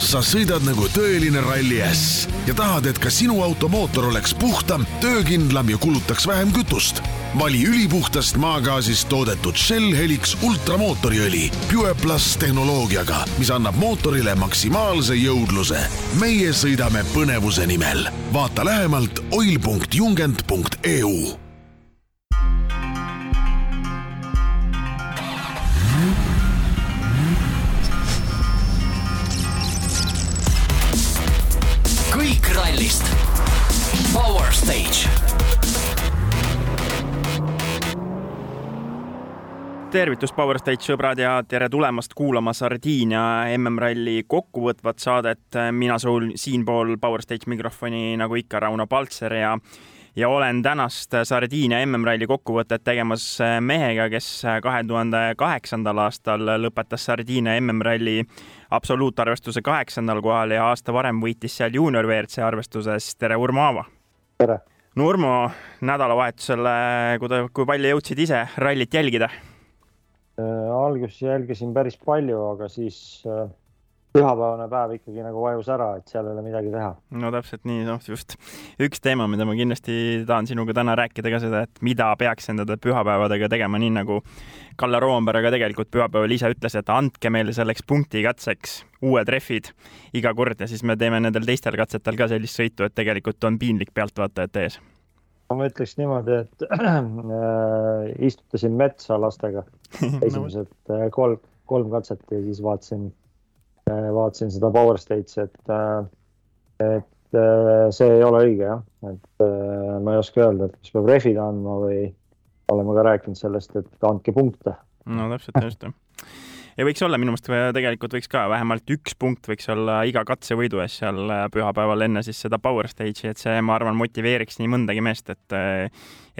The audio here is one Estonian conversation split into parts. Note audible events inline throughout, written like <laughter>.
sa sõidad nagu tõeline ralli äss ja tahad, et ka sinu auto mootor oleks puhtam, töökindlam ja kulutaks vähem kütust. vali ülipuhtast maagaasist toodetud Shell Helix ultramootoriõli Pure Plus tehnoloogiaga, mis annab mootorile maksimaalse jõudluse. meie sõidame põnevuse nimel. vaata lähemalt oil.jungent.eu Stage. tervitus, Power Stage sõbrad ja tere tulemast kuulama Sardiinia MM-ralli kokkuvõtvat saadet. mina sul siinpool Power Stage mikrofoni nagu ikka, Rauno Paltser ja ja olen tänast Sardiinia MM-ralli kokkuvõtet tegemas mehega, kes kahe tuhande kaheksandal aastal lõpetas Sardiinia MM-ralli absoluutarvestuse kaheksandal kohal ja aasta varem võitis seal juunior WRC arvestuses. tere, Urmo Aava! Tere! no Urmo, nädalavahetusel, kui palju jõudsid ise rallit jälgida? alguses jälgisin päris palju, aga siis äh, pühapäevane päev ikkagi nagu vajus ära, et seal ei ole midagi teha. no täpselt nii, noh just üks teema, mida ma kindlasti tahan sinuga täna rääkida ka seda, et mida peaks nende pühapäevadega tegema, nii nagu Kalle Roomberg ka tegelikult pühapäeval ise ütles, et andke meile selleks punkti katseks uued rehvid iga kord ja siis me teeme nendel teistel katsetel ka sellist sõitu, et tegelikult on piinlik pealtvaatajate ees ma ütleks niimoodi, et <clears throat> äh, istutasin metsa lastega <laughs> esimesed äh, kolm, kolm katset ja siis vaatasin vaatasin seda Power Stage'i, et äh,, et äh, see ei ole õige jah, et äh, ma ei oska öelda, et kas peab rehvid andma või oleme ka rääkinud sellest, et andke punkte. no täpselt, just ja võiks olla minu meelest tegelikult võiks ka vähemalt üks punkt võiks olla iga katsevõidu ees seal äh, pühapäeval enne siis seda Power Stage'i, et see, ma arvan, motiveeriks nii mõndagi meest, et äh,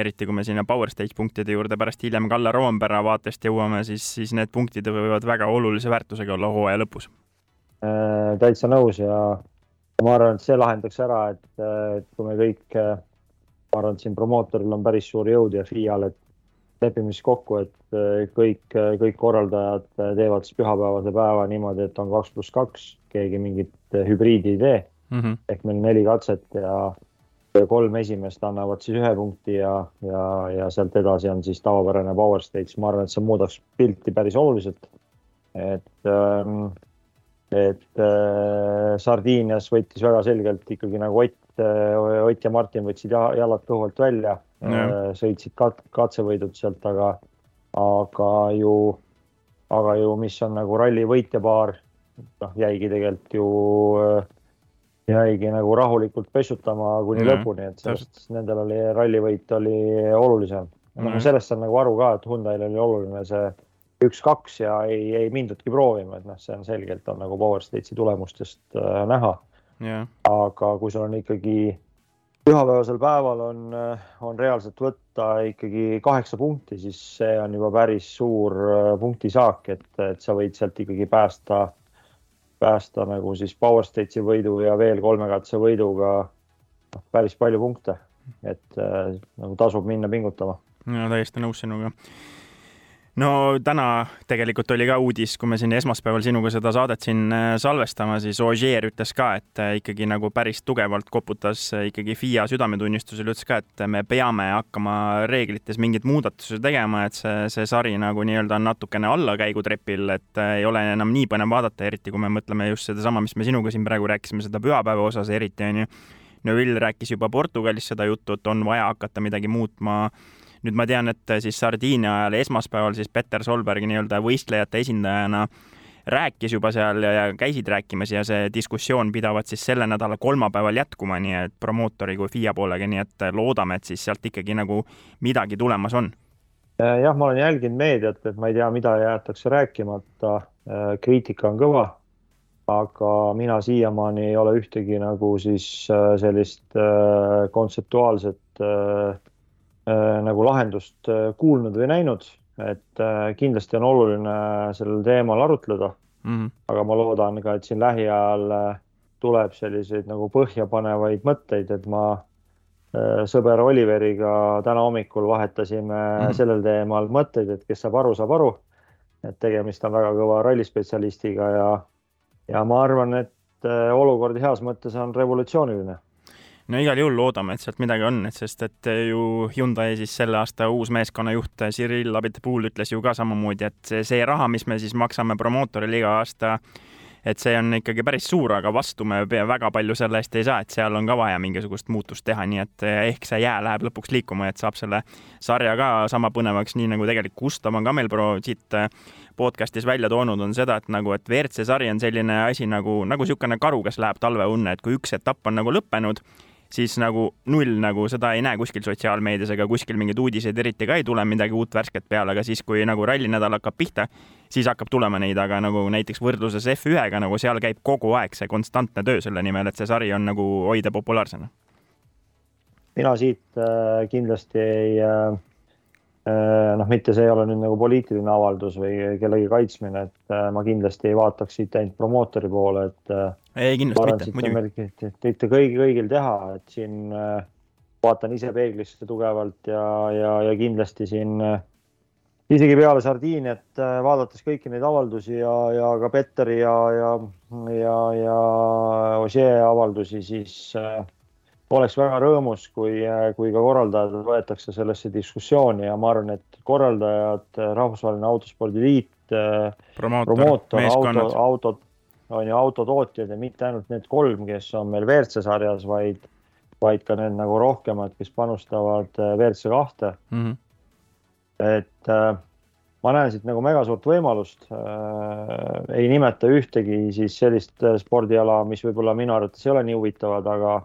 eriti kui me sinna Power Stage punktide juurde pärast hiljem Kalle Roompere vaatest jõuame, siis, siis need punktid võivad väga olulise väärtusega olla hooaja lõpus äh,. Täitsa nõus ja ma arvan, et see lahendaks ära, et, kui me kõik, ma arvan, et siin promootoril on päris suur jõud ja FIA-l, et lepime siis kokku, et äh, kõik, äh, kõik korraldajad äh, teevad siis pühapäevase päeva niimoodi, et on kaks pluss kaks, keegi mingit hübriidi ei tee mm. -hmm. ehk meil neli katset ja, ja kolm esimest annavad siis ühe punkti ja, ja, ja sealt edasi on siis tavapärane power stage. ma arvan, et see muudaks pilti päris oluliselt. et ähm, et äh, Sardiinias võttis väga selgelt ikkagi nagu Ott äh,, Ott ja Martin võtsid jalad kõhu alt välja äh,, sõitsid kat, katsevõidud sealt, aga, aga ju, aga ju, mis on nagu ralli võitjapaar, noh, jäigi tegelikult ju äh, jäigi nagu rahulikult pessutama kuni mm, lõpuni, et sellest nendel oli rallivõit oli olulisem. Mm.. noh, sellest saan nagu aru ka, et Hyundai'l oli oluline see üks-kaks ja ei, ei mindudki proovima, et noh, see on selgelt on nagu Power Stage'i tulemustest äh, näha. Yeah.. aga kui sul on ikkagi pühapäevasel päeval on, äh, on reaalselt võtta ikkagi kaheksa punkti, siis see on juba päris suur äh, punktisaak, et, et sa võid sealt ikkagi päästa, päästa nagu siis Power Stage'i võidu ja veel kolme katse võiduga noh, päris palju punkte, et äh, nagu tasub minna pingutama. no täiesti nõus sinuga no täna tegelikult oli ka uudis, kui me siin esmaspäeval sinuga seda saadet siin äh, salvestama, siis Ogier ütles ka, et äh, ikkagi nagu päris tugevalt koputas äh, ikkagi FIA südametunnistusele, ütles ka, et me peame hakkama reeglites mingeid muudatusi tegema, et see, see sari nagu nii-öelda on natukene allakäigutrepil, et ei ole enam nii põnev vaadata, eriti kui me mõtleme just sedasama, mis me sinuga siin praegu rääkisime, seda pühapäeva osas eriti onju. no Vill rääkis juba Portugalis seda juttu, et on vaja hakata midagi muutma nüüd ma tean, et siis Sardiinia ajal esmaspäeval siis Peter Solberg nii-öelda võistlejate esindajana rääkis juba seal ja, käisid rääkimas ja see diskussioon pidavat siis selle nädala kolmapäeval jätkuma, nii et promootori kui FIA poolega, nii et loodame, et siis sealt ikkagi nagu midagi tulemas on. jah, ma olen jälginud meediat, et ma ei tea, mida jäetakse rääkimata. kriitika on kõva, aga mina siiamaani ei ole ühtegi nagu siis sellist kontseptuaalset Äh, nagu lahendust äh, kuulnud või näinud, et äh, kindlasti on oluline sellel teemal arutleda mm. -hmm. aga ma loodan ka, et siin lähiajal tuleb selliseid nagu põhjapanevaid mõtteid, et ma sõber Oliveriga täna hommikul vahetasime mm -hmm. sellel teemal mõtteid, et kes saab aru, saab aru. et tegemist on väga kõva rallispetsialistiga ja, ja ma arvan, et äh, olukord heas mõttes on revolutsiooniline no igal juhul loodame, et sealt midagi on, et sest et ju Hyundai siis selle aasta uus meeskonnajuht Cyril Abiteboul ütles ju ka samamoodi, et see, see raha, mis me siis maksame promootorile iga aasta, et see on ikkagi päris suur, aga vastu me väga palju selle eest ei saa, et seal on ka vaja mingisugust muutust teha, nii et ehk see jää läheb lõpuks liikuma, et saab selle sarja ka sama põnevaks, nii nagu tegelikult Gustav on ka meil pro siit podcast'is välja toonud, on seda, et nagu, et WRC sari on selline asi nagu, nagu niisugune karu, kes läheb talveunne, et kui üks etapp on nagu lõppenud, siis nagu null nagu seda ei näe kuskil sotsiaalmeedias ega kuskil mingeid uudiseid eriti ka ei tule midagi uut värsket peale, aga siis, kui nagu rallinädal hakkab pihta, siis hakkab tulema neid, aga nagu näiteks võrdluses F1-ga nagu seal käib kogu aeg see konstantne töö selle nimel, et see sari on nagu hoida populaarsena. mina siit äh, kindlasti ei äh, noh, mitte see ei ole nüüd nagu poliitiline avaldus või kellegi kaitsmine, et äh, ma kindlasti ei vaataks siit ainult promootori poole, et äh, ei, kindlasti mitte, muidugi. mitte kõigi, kõigil teha, et siin äh, vaatan ise peeglisse tugevalt ja, ja, ja kindlasti siin äh, isegi peale Sardiiniat äh, vaadates kõiki neid avaldusi ja, ja ka Petteri ja, ja, ja, ja Ožee avaldusi, siis äh, oleks väga rõõmus, kui, kui ka korraldajad võetakse sellesse diskussiooni ja ma arvan, et korraldajad, Rahvusvaheline Autospordiliit, promootor, auto, autod on ju autotootjad ja mitte ainult need kolm, kes on meil WRC sarjas, vaid, vaid ka need nagu rohkemad, kes panustavad äh, WRC kahte mm. -hmm. et äh, ma näen siit nagu mega suurt võimalust äh,. ei nimeta ühtegi siis sellist äh, spordiala, mis võib-olla minu arvates ei ole nii huvitavad, aga,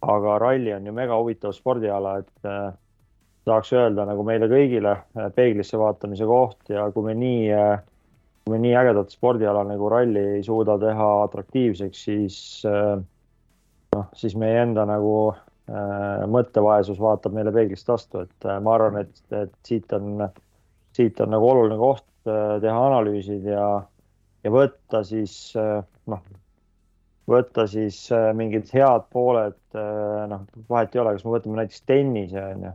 aga ralli on ju mega huvitav spordiala, et äh, tahaks öelda nagu meile kõigile äh, peeglisse vaatamise koht ja kui me nii äh, kui me nii ägedat spordiala nagu ralli ei suuda teha atraktiivseks, siis äh, noh, siis meie enda nagu mõttevaesus vaatab meile peeglist vastu, et ma arvan, et, et siit on, siit on nagu oluline koht teha analüüsid ja, ja võtta siis noh, võtta siis äh, mingid head pooled, noh, vahet ei ole, kas me võtame näiteks tennise, on ju.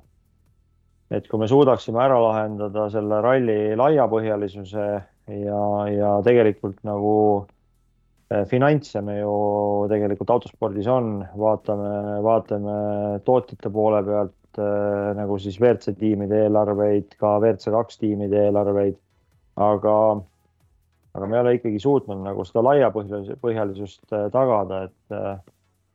et kui me suudaksime ära lahendada selle ralli laiapõhjalisuse ja, ja tegelikult nagu eh, finantse me ju tegelikult autospordis on, vaatame, vaatame tootjate poole pealt äh, nagu siis WRC tiimide eelarveid, ka WRC kaks tiimide eelarveid, aga, aga me ei ole ikkagi suutnud nagu seda laiapõhjalisust äh, tagada, et äh,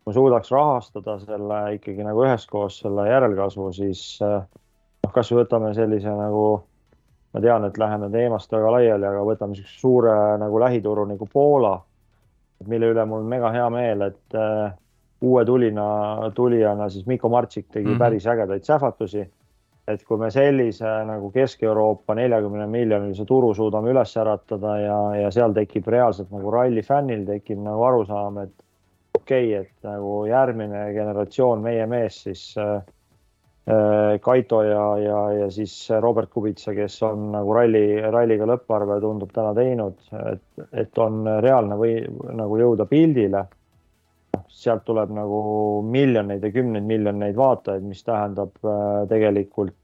kui suudaks rahastada selle ikkagi nagu üheskoos selle järelkasvu, siis noh, kas või võtame sellise nagu ma tean, et läheme teemast väga laiali, aga võtame niisuguse suure nagu lähituru nagu Poola, mille üle mul on mega hea meel, et uh, uue tulina, tulijana siis Mikko Martsik tegi mm -hmm. päris ägedaid sähvatusi. Et kui me sellise nagu Kesk-Euroopa neljakümne miljonilise turu suudame üles äratada ja, ja seal tekib reaalselt nagu ralli fännil tekib nagu arusaam, et okei okay,, et nagu järgmine generatsioon meie mees siis uh, Äh, Kaito ja, ja, ja siis Robert Kubitsa, kes on nagu ralli, ralliga lõpparve tundub täna teinud, et, et on reaalne või nagu jõuda pildile. sealt tuleb nagu miljoneid ja kümneid miljoneid vaatajaid, mis tähendab äh, tegelikult äh,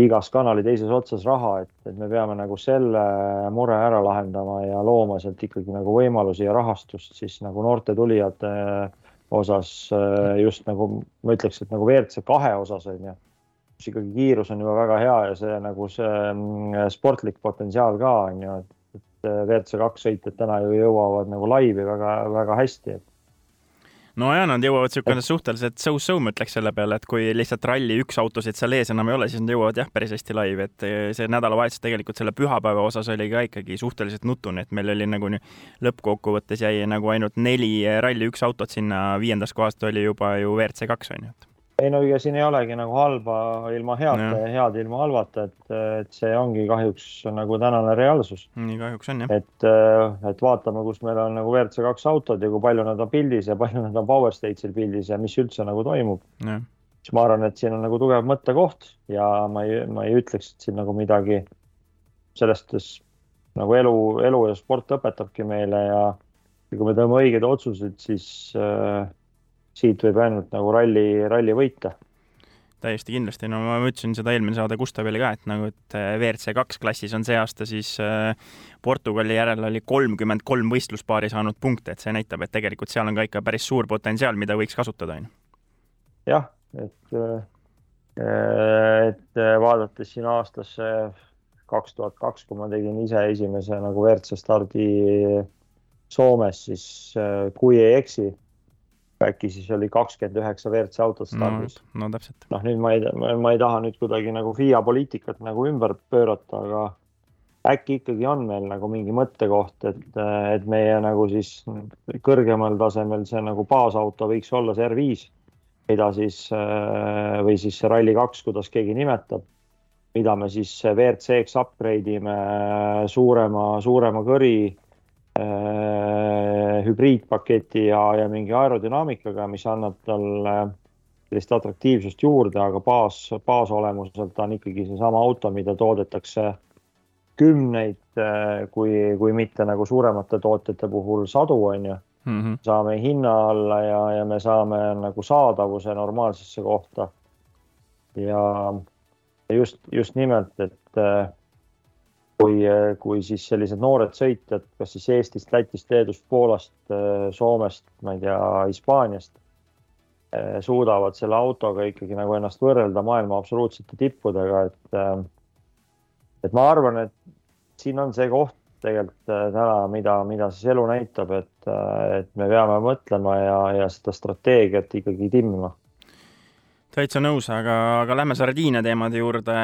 igas kanali teises otsas raha, et, et me peame nagu selle mure ära lahendama ja looma sealt ikkagi nagu võimalusi ja rahastust siis nagu noorte tulijate äh, osas äh, just nagu ma ütleks, et nagu WRC kahe osas on ju, kus ikkagi kiirus on juba väga hea ja see nagu see mm, sportlik potentsiaal ka on ju, et WRC kaks sõitjad täna ju jõuavad nagu laivi väga-väga hästi, et no ja nad jõuavad niisugune suhteliselt so-so, ma ütleks selle peale, et kui lihtsalt ralli üks autosid seal ees enam ei ole, siis nad jõuavad jah, päris hästi laivi, et see nädalavahetus tegelikult selle pühapäeva osas oli ka ikkagi suhteliselt nutune, et meil oli nagu lõppkokkuvõttes jäi nagu ainult neli ralli üks autot sinna, viiendast kohast oli juba ju WRC kaks on ju, ei no ega siin ei olegi nagu halba ilma heata ja, ja head ilma halvata, et, et see ongi kahjuks nagu tänane reaalsus. nii kahjuks on jah. et, et vaatame, kus meil on nagu WRC kaks autod ja kui palju nad on pildis ja palju nad on Power Stage'il pildis ja mis üldse nagu toimub. siis ma arvan, et siin on nagu tugev mõttekoht ja ma ei, ma ei ütleks, et siin nagu midagi sellest nagu elu, elu ja sport õpetabki meile ja, ja kui me teeme õigeid otsuseid, siis äh, siit võib ainult nagu ralli, ralli võita. täiesti kindlasti, no ma ütlesin seda eelmine saade Gustavile ka, et nagu, et äh, WRC kaks klassis on see aasta siis äh, Portugali järel oli kolmkümmend kolm võistluspaari saanud punkte, et see näitab, et tegelikult seal on ka ikka päris suur potentsiaal, mida võiks kasutada, on ju. jah, et, et vaadates siin aastasse kaks tuhat kaks, kui ma tegin ise esimese nagu WRC stardi Soomes, siis kui ei eksi äkki siis oli kakskümmend üheksa WRC autot stardis no,. no täpselt. noh, nüüd ma ei, ma ei taha nüüd kuidagi nagu FIA poliitikat nagu ümber pöörata, aga äkki ikkagi on meil nagu mingi mõttekoht, et, et meie nagu siis kõrgemal tasemel see nagu baasauto võiks olla see R5, mida siis või siis see Rally2, kuidas keegi nimetab, mida me siis WRC-ks upgrade ime suurema, suurema kõri hübriidpaketi ja, ja mingi aerodünaamikaga, mis annab talle sellist atraktiivsust juurde, aga baas, baasolemuselt on ikkagi seesama auto, mida toodetakse kümneid, äh, kui, kui mitte nagu suuremate tootjate puhul sadu, on ju. -hmm. saame hinna alla ja, ja me saame nagu saadavuse normaalsesse kohta. ja just, just nimelt, et äh, kui, kui siis sellised noored sõitjad, kas siis Eestist, Lätist, Leedust, Poolast, Soomest, ma ei tea, Hispaaniast, suudavad selle autoga ikkagi nagu ennast võrrelda maailma absoluutsete tippudega, et, et ma arvan, et siin on see koht tegelikult täna, mida, mida siis elu näitab, et, et me peame mõtlema ja, ja seda strateegiat ikkagi timmima täitsa nõus, aga, aga lähme sardiine teemade juurde.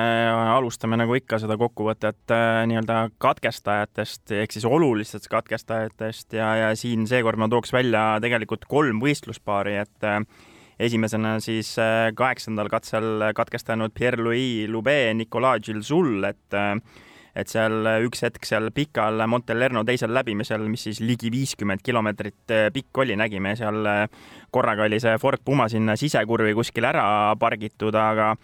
alustame nagu ikka seda kokkuvõtet äh, nii-öelda katkestajatest ehk siis olulistest katkestajatest ja, ja siin seekord ma tooks välja tegelikult kolm võistluspaari, et äh, esimesena siis äh, kaheksandal katsel katkestanud Pierre-Louis Loubet, Nicolas Gilsoul, et et seal üks hetk seal pikal Montelerno teisel läbimisel, mis siis ligi viiskümmend kilomeetrit eh, pikk oli, nägime seal eh, korraga oli see Ford Puma sinna sisekurvi kuskil ära pargitud, aga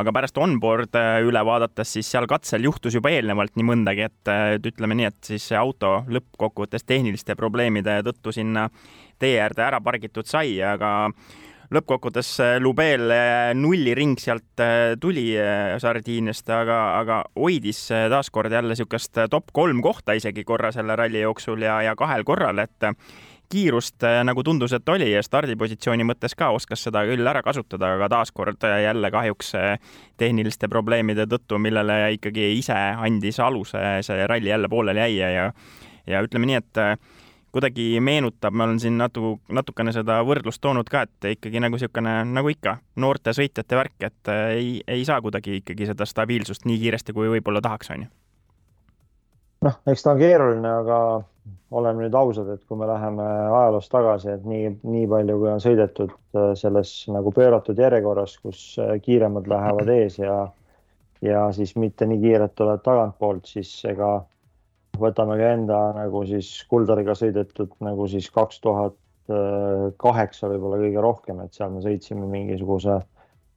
aga pärast onboard üle vaadates, siis seal katsel juhtus juba eelnevalt nii mõndagi, et, et ütleme nii, et siis see auto lõppkokkuvõttes tehniliste probleemide tõttu sinna tee äärde ära pargitud sai, aga lõppkokkuvõttes äh, Lubel äh, nulliring sealt äh, tuli Sardiiniast, aga, aga hoidis taaskord jälle niisugust top kolm kohta isegi korra selle ralli jooksul ja, ja kahel korral, et kiirust nagu tundus, et oli ja stardipositsiooni mõttes ka oskas seda küll ära kasutada, aga taaskord jälle kahjuks tehniliste probleemide tõttu, millele ikkagi ise andis aluse, see ralli jälle pooleli jäi ja ja ütleme nii, et kuidagi meenutab, ma olen siin natu-, natukene seda võrdlust toonud ka, et ikkagi nagu niisugune, nagu ikka, noorte sõitjate värk, et äh, ei, ei saa kuidagi ikkagi seda stabiilsust nii kiiresti, kui võib-olla tahaks, on ju. noh, eks ta on keeruline, aga oleme nüüd ausad, et kui me läheme ajaloos tagasi, et nii, nii palju, kui on sõidetud äh, selles nagu pööratud järjekorras, kus äh, kiiremad lähevad ees ja ja siis mitte nii kiired tulevad tagantpoolt, siis ega võtame ka enda nagu siis Kuldariga sõidetud nagu siis kaks tuhat kaheksa võib-olla kõige rohkem, et seal me sõitsime mingisuguse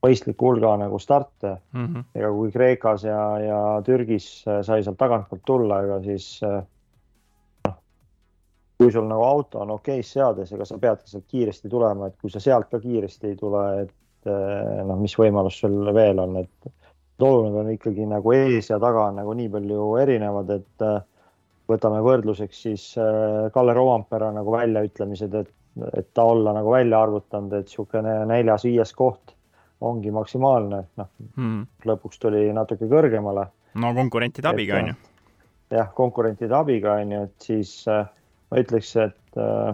mõistliku hulga nagu starte mm. -hmm. ega kui Kreekas ja, ja Türgis sai sealt tagantpoolt tulla, ega siis noh, kui sul nagu auto on okeis seades, ega sa peadki sealt kiiresti tulema, et kui sa sealt ka kiiresti ei tule, et noh, mis võimalus sul veel on, et oluline on ikkagi nagu ees ja taga on nagu nii palju erinevad, et võtame võrdluseks siis äh, Kalle Roompere nagu väljaütlemised, et, et ta olla nagu välja arvutanud, et niisugune neljas-viies koht ongi maksimaalne, noh hmm. lõpuks tuli natuke kõrgemale. no konkurentide abiga on ju. jah, konkurentide abiga on ju, et siis äh, ma ütleks, et äh,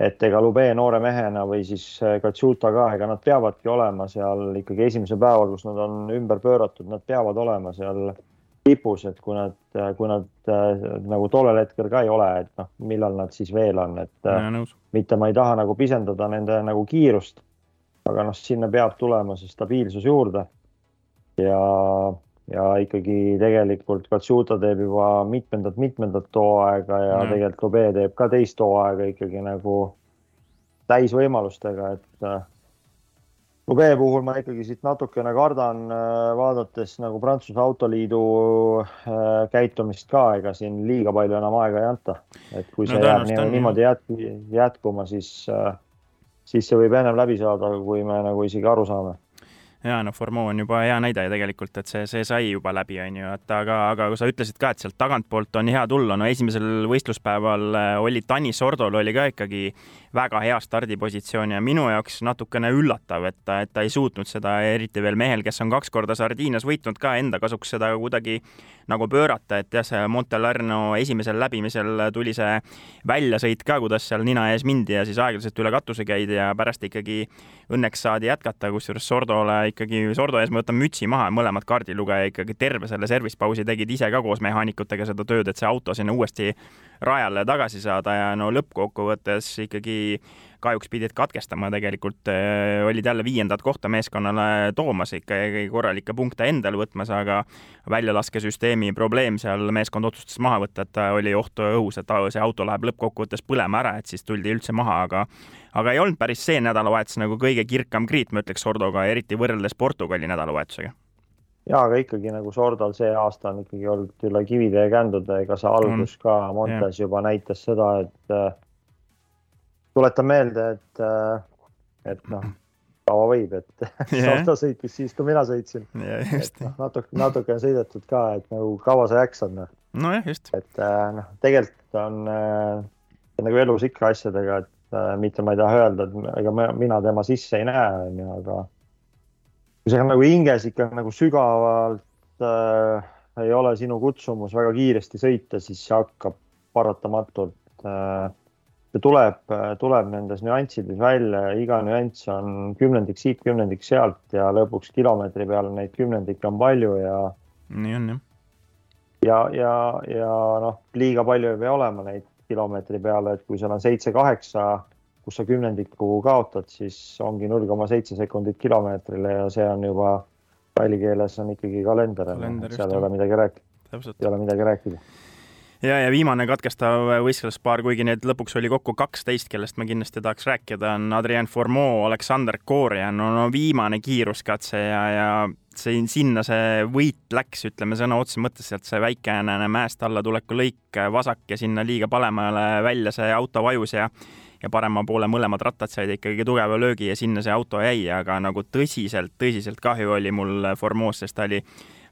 et ega Lube noore mehena või siis Katsuta ka, ega nad peavadki olema seal ikkagi esimesel päeval, kus nad on ümber pööratud, nad peavad olema seal tipus, et kui nad, kui nad äh, nagu tollel hetkel ka ei ole, et noh, millal nad siis veel on, et äh, ja, mitte ma ei taha nagu pisendada nende nagu kiirust, aga noh, sinna peab tulema see stabiilsus juurde. ja, ja ikkagi tegelikult Katsuta teeb juba mitmendat-mitmendat hooaega ja, ja tegelikult Lube teeb ka teist hooaega ikkagi nagu täisvõimalustega, et äh, Lube puhul ma ikkagi siit natukene kardan, äh, vaadates nagu Prantsuse Autoliidu äh, käitumist ka, ega siin liiga palju enam aega ei anta. et kui see no, jääb nii, niimoodi jätku, jätkuma, siis, äh, siis see võib ennem läbi saada, kui me nagu isegi aru saame ja noh, Formeau on juba hea näide tegelikult, et see, see sai juba läbi, on ju, et aga, aga sa ütlesid ka, et sealt tagantpoolt on hea tulla, no esimesel võistluspäeval äh, oli Tanis Sordol oli ka ikkagi väga hea stardipositsioon ja minu jaoks natukene üllatav, et ta, et ta ei suutnud seda, eriti veel mehel, kes on kaks korda Sardiinias võitnud ka enda kasuks seda kuidagi nagu pöörata, et jah, see Montelarno esimesel läbimisel tuli see väljasõit ka, kuidas seal nina ees mindi ja siis aeglaselt üle katuse käidi ja pärast ikkagi õnneks saadi jätkata, kusjuures Sordole ikkagi, Sordo ees ma võtan mütsi maha, mõlemad kaardilugeja ikkagi terve selle service pausi tegid ise ka koos mehaanikutega seda tööd, et see auto sinna uuesti rajale tagasi saada ja no lõppkokkuvõttes ikkagi kahjuks pidid katkestama, tegelikult äh, olid jälle viiendat kohta meeskonnale toomas ikkagi korralikke punkte endale võtmas, aga väljalaskesüsteemi probleem seal meeskond otsustas maha võtta, et oli oht õhus, et see auto läheb lõppkokkuvõttes põlema ära, et siis tuldi üldse maha, aga aga ei olnud päris see nädalavahetus nagu kõige kirkam kriit, ma ütleks Sordoga, eriti võrreldes Portugali nädalavahetusega ja, aga ikkagi nagu Sordal see aasta on ikkagi olnud üle kivide ja kändude, ega see algus ka Montes yeah. juba näitas seda, et äh, tuletan meelde, et äh,, et noh, kaua võib, et <laughs> yeah. Sorda sõitis siis, kui mina sõitsin yeah,. noh, natuke, natuke on sõidetud ka, et nagu kaua sa jaksad, noh. nojah, just. et äh, noh, tegelikult on äh, nagu elus ikka asjadega, et mitte ma ei taha öelda, et ega mina tema sisse ei näe, onju, aga kui see on nagu hinges ikka nagu sügavalt äh, ei ole sinu kutsumus väga kiiresti sõita, siis see hakkab paratamatult äh,, see tuleb, tuleb nendes nüanssides välja ja iga nüanss on kümnendik siit, kümnendik sealt ja lõpuks kilomeetri peale neid kümnendikke on palju ja. nii on jah. ja, ja, ja noh, liiga palju ei pea olema neid kilomeetri peale, et kui seal on seitse-kaheksa kus sa kümnendiku kaotad, siis ongi null koma seitse sekundit kilomeetrile ja see on juba ralli keeles on ikkagi kalender, seal ei ole midagi rääkida. ei ole midagi rääkida ja, ja viimane katkestav võistluspaar, kuigi neid lõpuks oli kokku kaksteist, kellest ma kindlasti tahaks rääkida, on Adrien Formeau, Aleksander Korjan, no, no viimane kiiruskatse ja, ja see, sinna see võit läks, ütleme sõna otseses mõttes, sealt see väikene mäest alla tuleku lõik vasak ja sinna liiga palemale välja see auto vajus ja ja parema poole mõlemad rattad said ikkagi tugeva löögi ja sinna see auto jäi, aga nagu tõsiselt, tõsiselt kahju oli mul Formoos, sest ta oli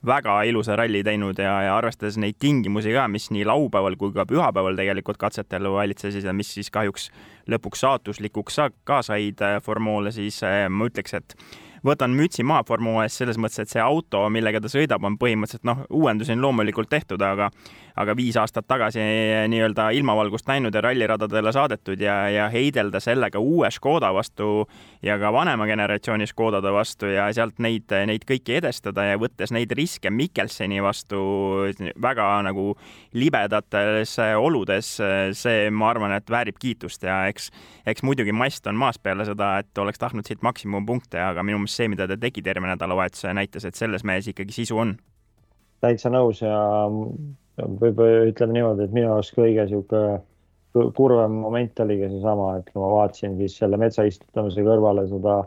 väga ilusa ralli teinud ja, ja arvestades neid tingimusi ka, mis nii laupäeval kui ka pühapäeval tegelikult katsetel valitsesid ja mis siis kahjuks lõpuks saatuslikuks ka said Formoole, siis eh, ma ütleks, et võtan mütsi maha Formula ees selles mõttes, et see auto, millega ta sõidab, on põhimõtteliselt noh, uuendusi on loomulikult tehtud, aga aga viis aastat tagasi nii-öelda ilmavalgust näinud ja ralliradadele saadetud ja, ja heidelda sellega uue Škoda vastu ja ka vanema generatsiooni Škodade vastu ja sealt neid, neid kõiki edestada ja võttes neid riske Mikkelseni vastu väga nagu libedates oludes, see, ma arvan, et väärib kiitust ja eks, eks muidugi mast on maas peale seda, et oleks tahtnud siit maksimumpunkte, aga minu meelest see, mida ta tegi terve nädalavahetus, näitas, et selles mehes ikkagi sisu on. täitsa nõus ja võib-olla ütleme niimoodi, et minu arust kõige sihuke kurvem moment oligi seesama, et kui ma vaatasin siis selle metsa istutamise kõrvale seda,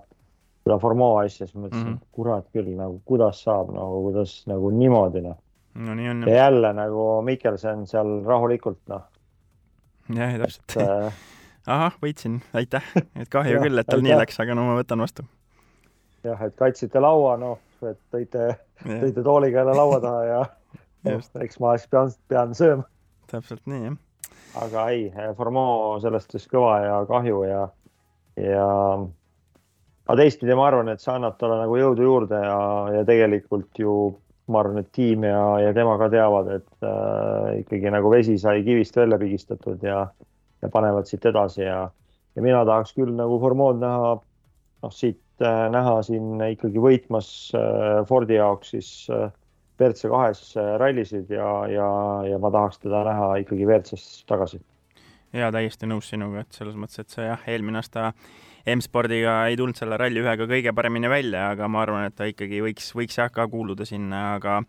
seda Formeau asja, siis mõtlesin mm, -hmm. kurat küll nagu, kuidas saab nagu, kuidas nagu niimoodi noh. no nii on. ja jälle nagu Mikkelson seal rahulikult noh. jah, täpselt äh, <laughs> ahah, võitsin, aitäh, et kahju küll, et tal aitäh. nii läks, aga no ma võtan vastu jah, et kaitsite laua, noh, et tõite, tõite tooliga jälle laua taha ja eks ma siis pean, pean sööma. täpselt nii, jah. aga ei, Formeau sellest siis kõva ja kahju ja, ja aga teistpidi ma arvan, et see annab talle nagu jõudu juurde ja, ja tegelikult ju ma arvan, et tiim ja, ja tema ka teavad, et äh, ikkagi nagu vesi sai kivist välja pigistatud ja, ja panevad siit edasi ja, ja mina tahaks küll nagu Formeau'd näha noh, siit äh, näha siin ikkagi võitmas äh, Fordi jaoks siis äh, WRC kahes rallisid ja, ja, ja ma tahaks teda näha ikkagi WRC-s tagasi. ja täiesti nõus sinuga, et selles mõttes, et see jah, eelmine aasta M-spordiga ei tulnud selle ralli ühega kõige paremini välja, aga ma arvan, et ta ikkagi võiks, võiks jah ka kuuluda sinna, aga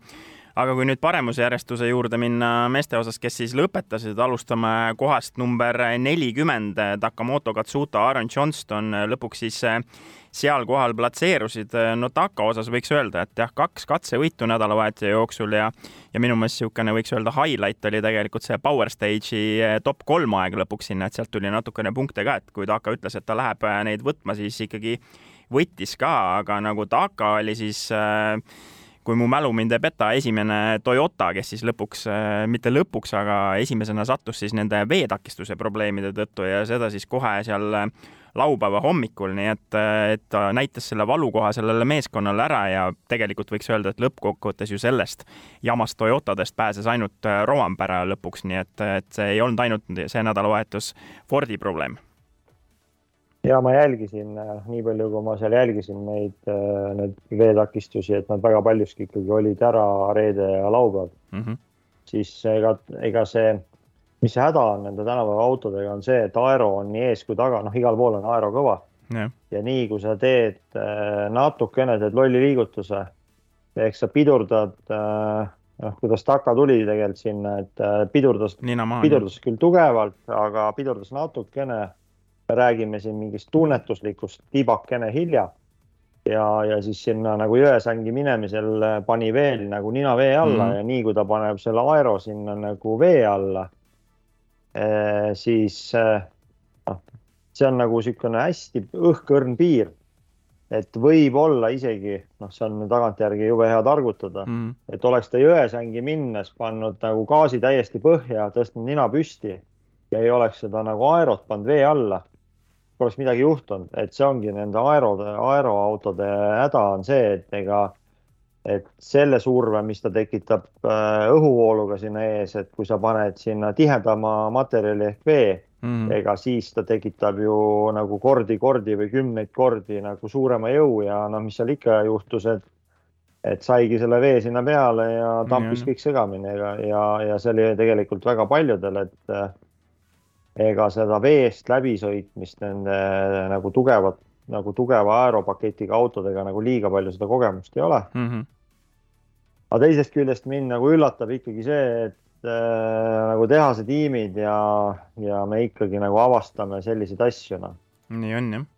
aga kui nüüd paremusjärjestuse juurde minna meeste osas, kes siis lõpetasid, alustame kohast number nelikümmend, Takamoto Katsuta, Aaron Johnston lõpuks siis eh, seal kohal platseerusid. no Taka osas võiks öelda, et jah, kaks katsevõitu nädalavahetuse jooksul ja ja minu meelest niisugune võiks öelda highlight oli tegelikult see Power Stage'i eh, top kolm aeg lõpuks sinna, et sealt tuli natukene punkte ka, et kui Taka ütles, et ta läheb eh, neid võtma, siis ikkagi võttis ka, aga nagu Taka oli siis äh, kui mu mälu mind ei peta, esimene Toyota, kes siis lõpuks, äh, mitte lõpuks, aga esimesena sattus siis nende veetakistuse probleemide tõttu ja seda siis kohe seal äh, laupäeva hommikul, nii et, äh, et ta näitas selle valukoha sellele meeskonnale ära ja tegelikult võiks öelda, et lõppkokkuvõttes ju sellest jamast Toyotadest pääses ainult Roampere lõpuks, nii et, et see ei olnud ainult see nädalavahetus Fordi probleem ja ma jälgisin, äh, nii palju, kui ma seal jälgisin neid, äh, neid veetakistusi, et nad väga paljuski ikkagi olid ära reede ja laupäev mm. -hmm. siis ega, ega see, mis see häda on nende tänapäeva autodega, on see, et aero on nii ees kui taga, noh, igal pool on aero kõva yeah.. ja nii, kui sa teed äh, natukene, teed lolli liigutuse ehk sa pidurdad noh, kuidas Taka tuli tegelikult sinna, et pidurdas, pidurdas küll tugevalt, aga pidurdas natukene me räägime siin mingist tunnetuslikust tibakene hilja ja, ja siis sinna nagu jõesängi minemisel pani veel nagu nina vee alla mm. ja nii kui ta paneb selle aero sinna nagu vee alla eh,, siis eh, noh, see on nagu niisugune hästi õhkõrn piir. et võib-olla isegi, noh, see on tagantjärgi jube hea targutada mm., et oleks ta jõesängi minnes pannud nagu gaasi täiesti põhja, tõstnud nina püsti ja ei oleks seda nagu aerot pannud vee alla poleks midagi juhtunud, et see ongi nende aerode, aeroautode häda on see, et ega, et selle surve, mis ta tekitab äh, õhuvooluga sinna ees, et kui sa paned sinna tihedama materjali ehk vee mm., ega siis ta tekitab ju nagu kordi-kordi või kümneid kordi nagu suurema jõu ja noh, mis seal ikka juhtus, et et saigi selle vee sinna peale ja tampis mm. kõik segamini ja, ja, ja see oli tegelikult väga paljudel, et ega seda veest läbisõitmist nende nagu tugevat, nagu tugeva aeropaketiga autodega nagu liiga palju seda kogemust ei ole mm. -hmm. aga teisest küljest mind nagu üllatab ikkagi see, et äh, nagu tehase tiimid ja, ja me ikkagi nagu avastame selliseid asju, noh. nii on jah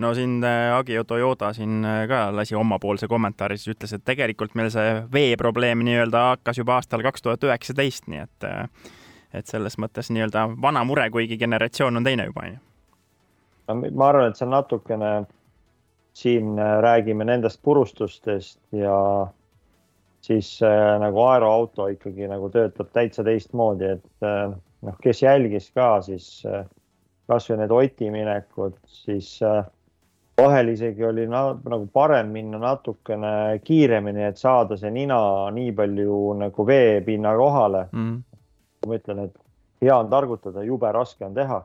no siin äh, Agio Toyota siin äh, ka lasi omapoolse kommentaari, siis ütles, et tegelikult meil see veeprobleem nii-öelda hakkas juba aastal kaks tuhat üheksateist, nii et äh, et selles mõttes nii-öelda vana mure, kuigi generatsioon on teine juba, onju. ma arvan, et see on natukene, siin äh, räägime nendest purustustest ja siis äh, nagu aeroauto ikkagi nagu töötab täitsa teistmoodi, et äh, noh, kes jälgis ka, siis äh, kasvõi need Oti minekud, siis äh, vahel isegi oli na, nagu parem minna natukene kiiremini, et saada see nina nii palju nagu veepinna kohale mm ma ütlen, et hea on targutada, jube raske on teha.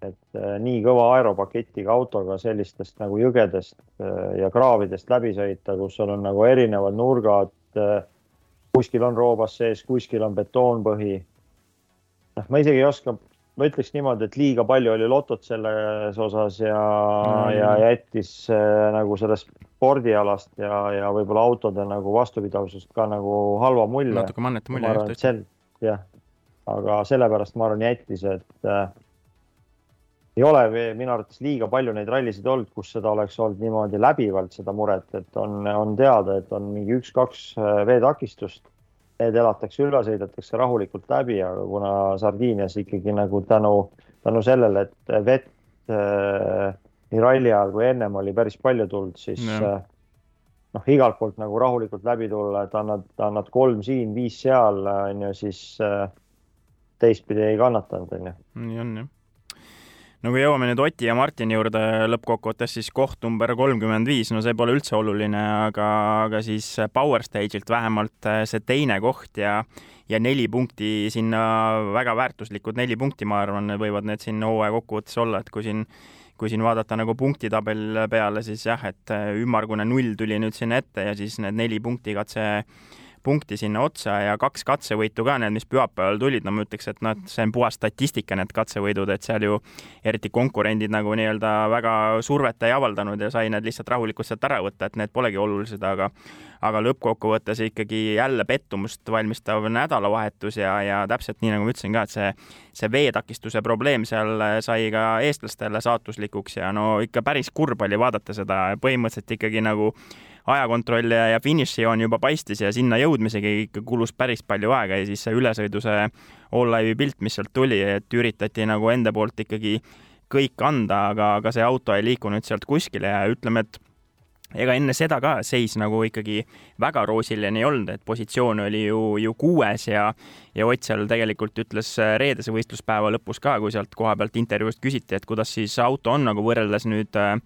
et äh, nii kõva aeropaketiga autoga sellistest nagu jõgedest äh, ja kraavidest läbi sõita, kus sul on nagu erinevad nurgad äh,. kuskil on roobas sees, kuskil on betoonpõhi. noh, ma isegi ei oska, ma ütleks niimoodi, et liiga palju oli lotot selles osas ja mm., ja jättis nagu sellest spordialast ja, ja võib-olla autode nagu vastupidavusest ka nagu halva mulje. natuke mannete mulje. jah, aga sellepärast ma arvan jättis, et äh, ei ole minu arvates liiga palju neid rallisid olnud, kus seda oleks olnud niimoodi läbivalt seda muret, et on, on teada, et on mingi üks-kaks äh, veetakistust. Need elatakse üle, sõidetakse rahulikult läbi, aga kuna Sardiinias ikkagi nagu tänu, tänu sellele, et vett äh, nii ralli ajal kui ennem oli päris palju tulnud, siis äh, noh, igalt poolt nagu rahulikult läbi tulla, et annad, annad kolm siin, viis seal, on ju, siis äh, teistpidi ei kannatanud, onju. nii on jah no kui jõuame nüüd Oti ja Martini juurde lõppkokkuvõttes, siis koht number kolmkümmend viis, no see pole üldse oluline, aga, aga siis Power Stage'ilt vähemalt see teine koht ja ja neli punkti sinna, väga väärtuslikud neli punkti, ma arvan, võivad need siin hooaja kokkuvõttes olla, et kui siin kui siin vaadata nagu punktitabel peale, siis jah, et ümmargune null tuli nüüd sinna ette ja siis need neli punkti katse punkti sinna otsa ja kaks katsevõitu ka, need, mis pühapäeval tulid, no ma ütleks, et noh, see on puhas statistika, need katsevõidud, et seal ju eriti konkurendid nagu nii-öelda väga survet ei avaldanud ja sai need lihtsalt rahulikult sealt ära võtta, et need polegi olulised, aga aga lõppkokkuvõttes ikkagi jälle pettumust valmistav nädalavahetus ja, ja täpselt nii, nagu ma ütlesin ka, et see, see veetakistuse probleem seal sai ka eestlastele saatuslikuks ja no ikka päris kurb oli vaadata seda, põhimõtteliselt ikkagi nagu ajakontroll ja, ja finišijoon juba paistis ja sinna jõudmisegi ikka kulus päris palju aega ja siis see ülesõidu see all live'i pilt, mis sealt tuli, et üritati nagu enda poolt ikkagi kõik anda, aga, aga see auto ei liikunud sealt kuskile ja ütleme, et ega enne seda ka seis nagu ikkagi väga roosiline ei olnud, et positsioon oli ju, ju kuues ja, ja Ott seal tegelikult ütles reedese võistluspäeva lõpus ka, kui sealt koha pealt intervjuust küsiti, et kuidas siis auto on nagu võrreldes nüüd äh,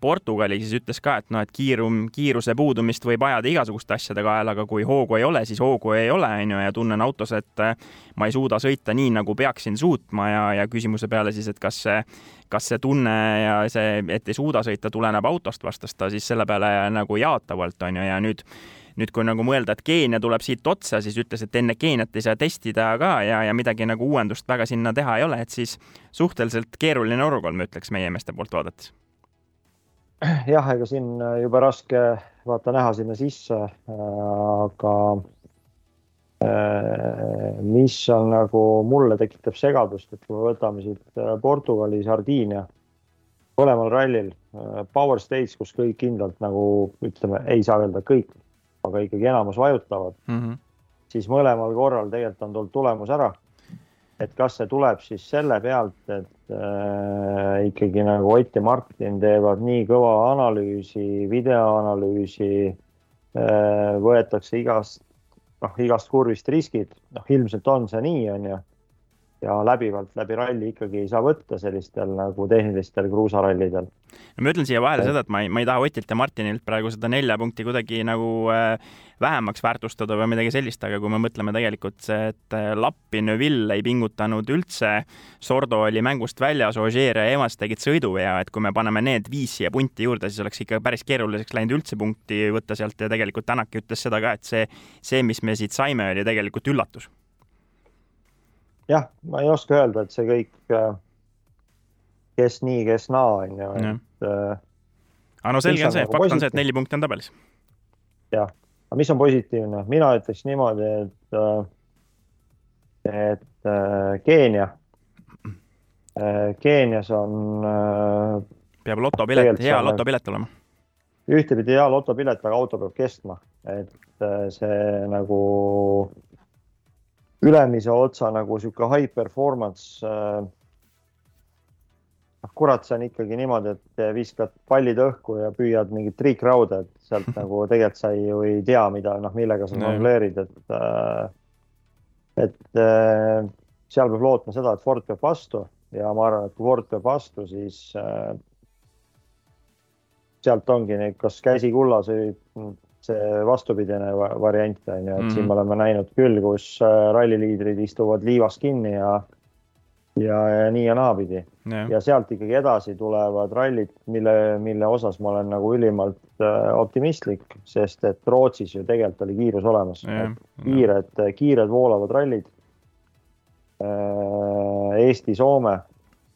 Portugali, siis ütles ka, et noh, et kiirum, kiiruse puudumist võib ajada igasuguste asjade kaela, aga kui hoogu ei ole, siis hoogu ei ole, on ju, ja tunnen autos, et äh, ma ei suuda sõita nii, nagu peaksin suutma ja, ja küsimuse peale siis, et kas see, kas see tunne ja see, et ei suuda sõita, tuleneb autost, vastas ta siis selle peale nagu jaatavalt, on ju, ja nüüd nüüd, kui nagu mõelda, et Keenia tuleb siit otsa, siis ütles, et enne Keeniat ei saa testida ka ja, ja midagi nagu uuendust väga sinna teha ei ole, et siis suhteliselt keeruline olukord, ma ütleks meie meeste poolt vaadates jah, ega siin jube raske vaata näha sinna sisse, aga äh, mis on nagu mulle tekitab segadust, et kui me võtame siit äh, Portugali, Sardiinia, mõlemal rallil äh, power stage, kus kõik kindlalt nagu ütleme, ei saa öelda kõik, aga ikkagi enamus vajutavad mm, -hmm. siis mõlemal korral tegelikult on tulnud tulemus ära et kas see tuleb siis selle pealt, et äh, ikkagi nagu Ott ja Martin teevad nii kõva analüüsi, videoanalüüsi äh,, võetakse igast, noh, igast kurvist riskid, noh, ilmselt on see nii, on ju ja läbivalt läbi ralli ikkagi ei saa võtta sellistel nagu tehnilistel kruusarallidel. no ma ütlen siia vahele seda, et ma ei, ma ei taha Otilt ja Martinilt praegu seda nelja punkti kuidagi nagu äh, vähemaks väärtustada või midagi sellist, aga kui me mõtleme tegelikult see, et äh, Lappi, Neuville ei pingutanud üldse, Sordo oli mängust väljas, Ogier ja Evans tegid sõiduvea, et kui me paneme need viis siia punti juurde, siis oleks ikka päris keeruliseks läinud üldse punkti võtta sealt ja tegelikult Tänak ütles seda ka, et see, see, mis me siit saime, oli tegelikult üllatus jah, ma ei oska öelda, et see kõik, äh, kes nii, kes naa, on ju, et. Äh, aga no selge on see, nagu fakt on see, et neli punkti on tabelis. jah, aga mis on positiivne, mina ütleks niimoodi, et, äh, et Keenia, Keenias on. peab lotopilet, hea lotopilet olema. ühtepidi hea lotopilet, aga auto peab kestma, et see nagu ülemise otsa nagu sihuke high performance äh,. noh, kurat, see on ikkagi niimoodi, et viskad pallid õhku ja püüad mingit triikrauda, et sealt <laughs> nagu tegelikult sa ju ei tea, mida, noh, millega sa jongleerid, et äh,. et äh, seal peab lootma seda, et Ford peab vastu ja ma arvan, et kui Ford peab vastu, siis sealt ongi kas käsi kullas või see vastupidine variant on ju, et mm -hmm. siin me oleme näinud küll, kus äh, ralliliidrid istuvad liivas kinni ja ja, ja nii ja naapidi yeah. ja sealt ikkagi edasi tulevad rallid, mille, mille osas ma olen nagu ülimalt äh, optimistlik, sest et Rootsis ju tegelikult oli kiirus olemas yeah.. kiired, kiired voolavad rallid äh,. Eesti, Soome,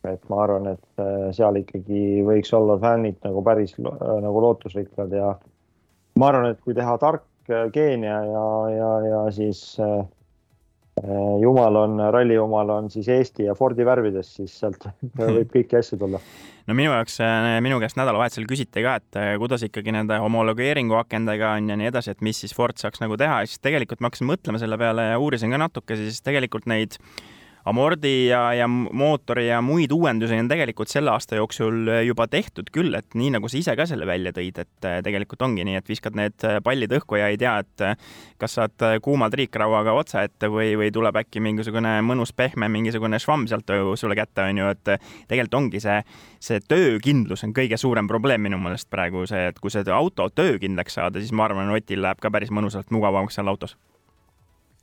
et ma arvan, et äh, seal ikkagi võiks olla fännid nagu päris äh, nagu lootusrikkad ja ma arvan, et kui teha tark äh, Keenia ja, ja, ja siis äh, äh, jumal on, ralli jumal on siis Eesti ja Fordi värvides, siis sealt <laughs> võib kõiki asju tulla. no minu jaoks, minu käest nädalavahetusel küsiti ka, et kuidas ikkagi nende homologeeringu akendega on ja nii edasi, et mis siis Ford saaks nagu teha ja siis tegelikult ma hakkasin mõtlema selle peale ja uurisin ka natuke, siis tegelikult neid äh, amordi ja, ja mootori ja muid uuendusi on tegelikult selle aasta jooksul juba tehtud küll, et nii nagu sa ise ka selle välja tõid, et äh, tegelikult ongi nii, et viskad need äh, pallid õhku ja ei tea, et äh, kas saad kuuma triikrauaga otsa ette või, või tuleb äkki mingisugune mõnus pehme mingisugune švamm sealt sulle kätte, on ju, et tegelikult ongi see, see töökindlus on kõige suurem probleem minu meelest praegu see, et kui seda auto töökindlaks saada, siis ma arvan, Otil läheb ka päris mõnusalt mugavamaks seal autos.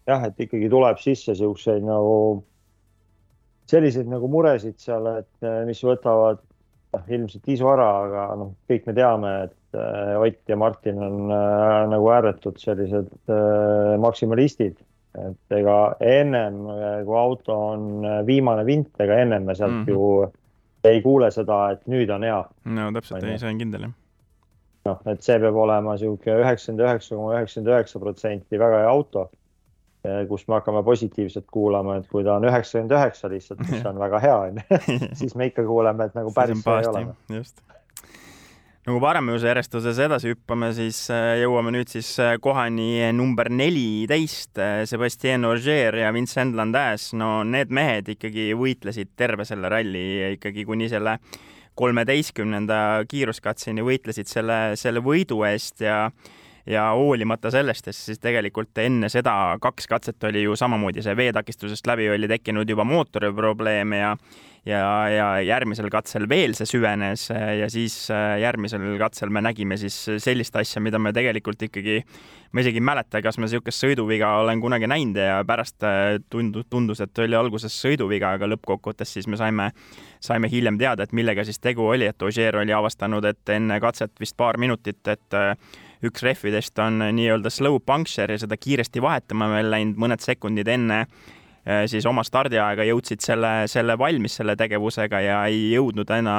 jah, et ikkagi tuleb sisse siukseid nagu selliseid nagu muresid seal, et eh, mis võtavad noh, ilmselt isu ära, aga noh, kõik me teame, et äh, Ott ja Martin on äh, nagu ääretud sellised äh, maksimalistid, et ega ennem kui auto on viimane vint, ega ennem me sealt mm -hmm. ju ei kuule seda, et nüüd on hea. no täpselt, ei, see on kindel jah. noh, et see peab olema niisugune üheksakümmend üheksa koma üheksakümmend üheksa protsenti väga hea auto Eh, kus me hakkame positiivselt kuulama, et kui ta on üheksakümmend üheksa lihtsalt, mis on väga hea, onju, <laughs> siis me ikka kuuleme, et nagu päris ei ole. just. No kui paremuse järjestuses edasi hüppame, siis äh, jõuame nüüd siis äh, kohani number neliteist, äh, Sebastian Ogier ja Vincent Landais, no need mehed ikkagi võitlesid terve selle ralli ikkagi kuni selle kolmeteistkümnenda kiiruskatseni võitlesid selle, selle võidu eest ja ja hoolimata sellest, et siis tegelikult enne seda kaks katset oli ju samamoodi see veetakistusest läbi oli tekkinud juba mootori probleeme ja ja, ja järgmisel katsel veel see süvenes ja siis äh, järgmisel katsel me nägime siis sellist asja, mida me tegelikult ikkagi, ma isegi ei mäleta, kas ma niisugust sõiduviga olen kunagi näinud ja pärast äh, tundus, tundus, et oli alguses sõiduviga, aga lõppkokkuvõttes siis me saime, saime hiljem teada, et millega siis tegu oli, et Ogier oli avastanud, et enne katset vist paar minutit, et äh, üks rehvidest on nii-öelda slow puncture ja seda kiiresti vahetama veel läinud mõned sekundid enne Äh, siis oma stardiaega jõudsid selle, selle valmis selle tegevusega ja ei jõudnud enna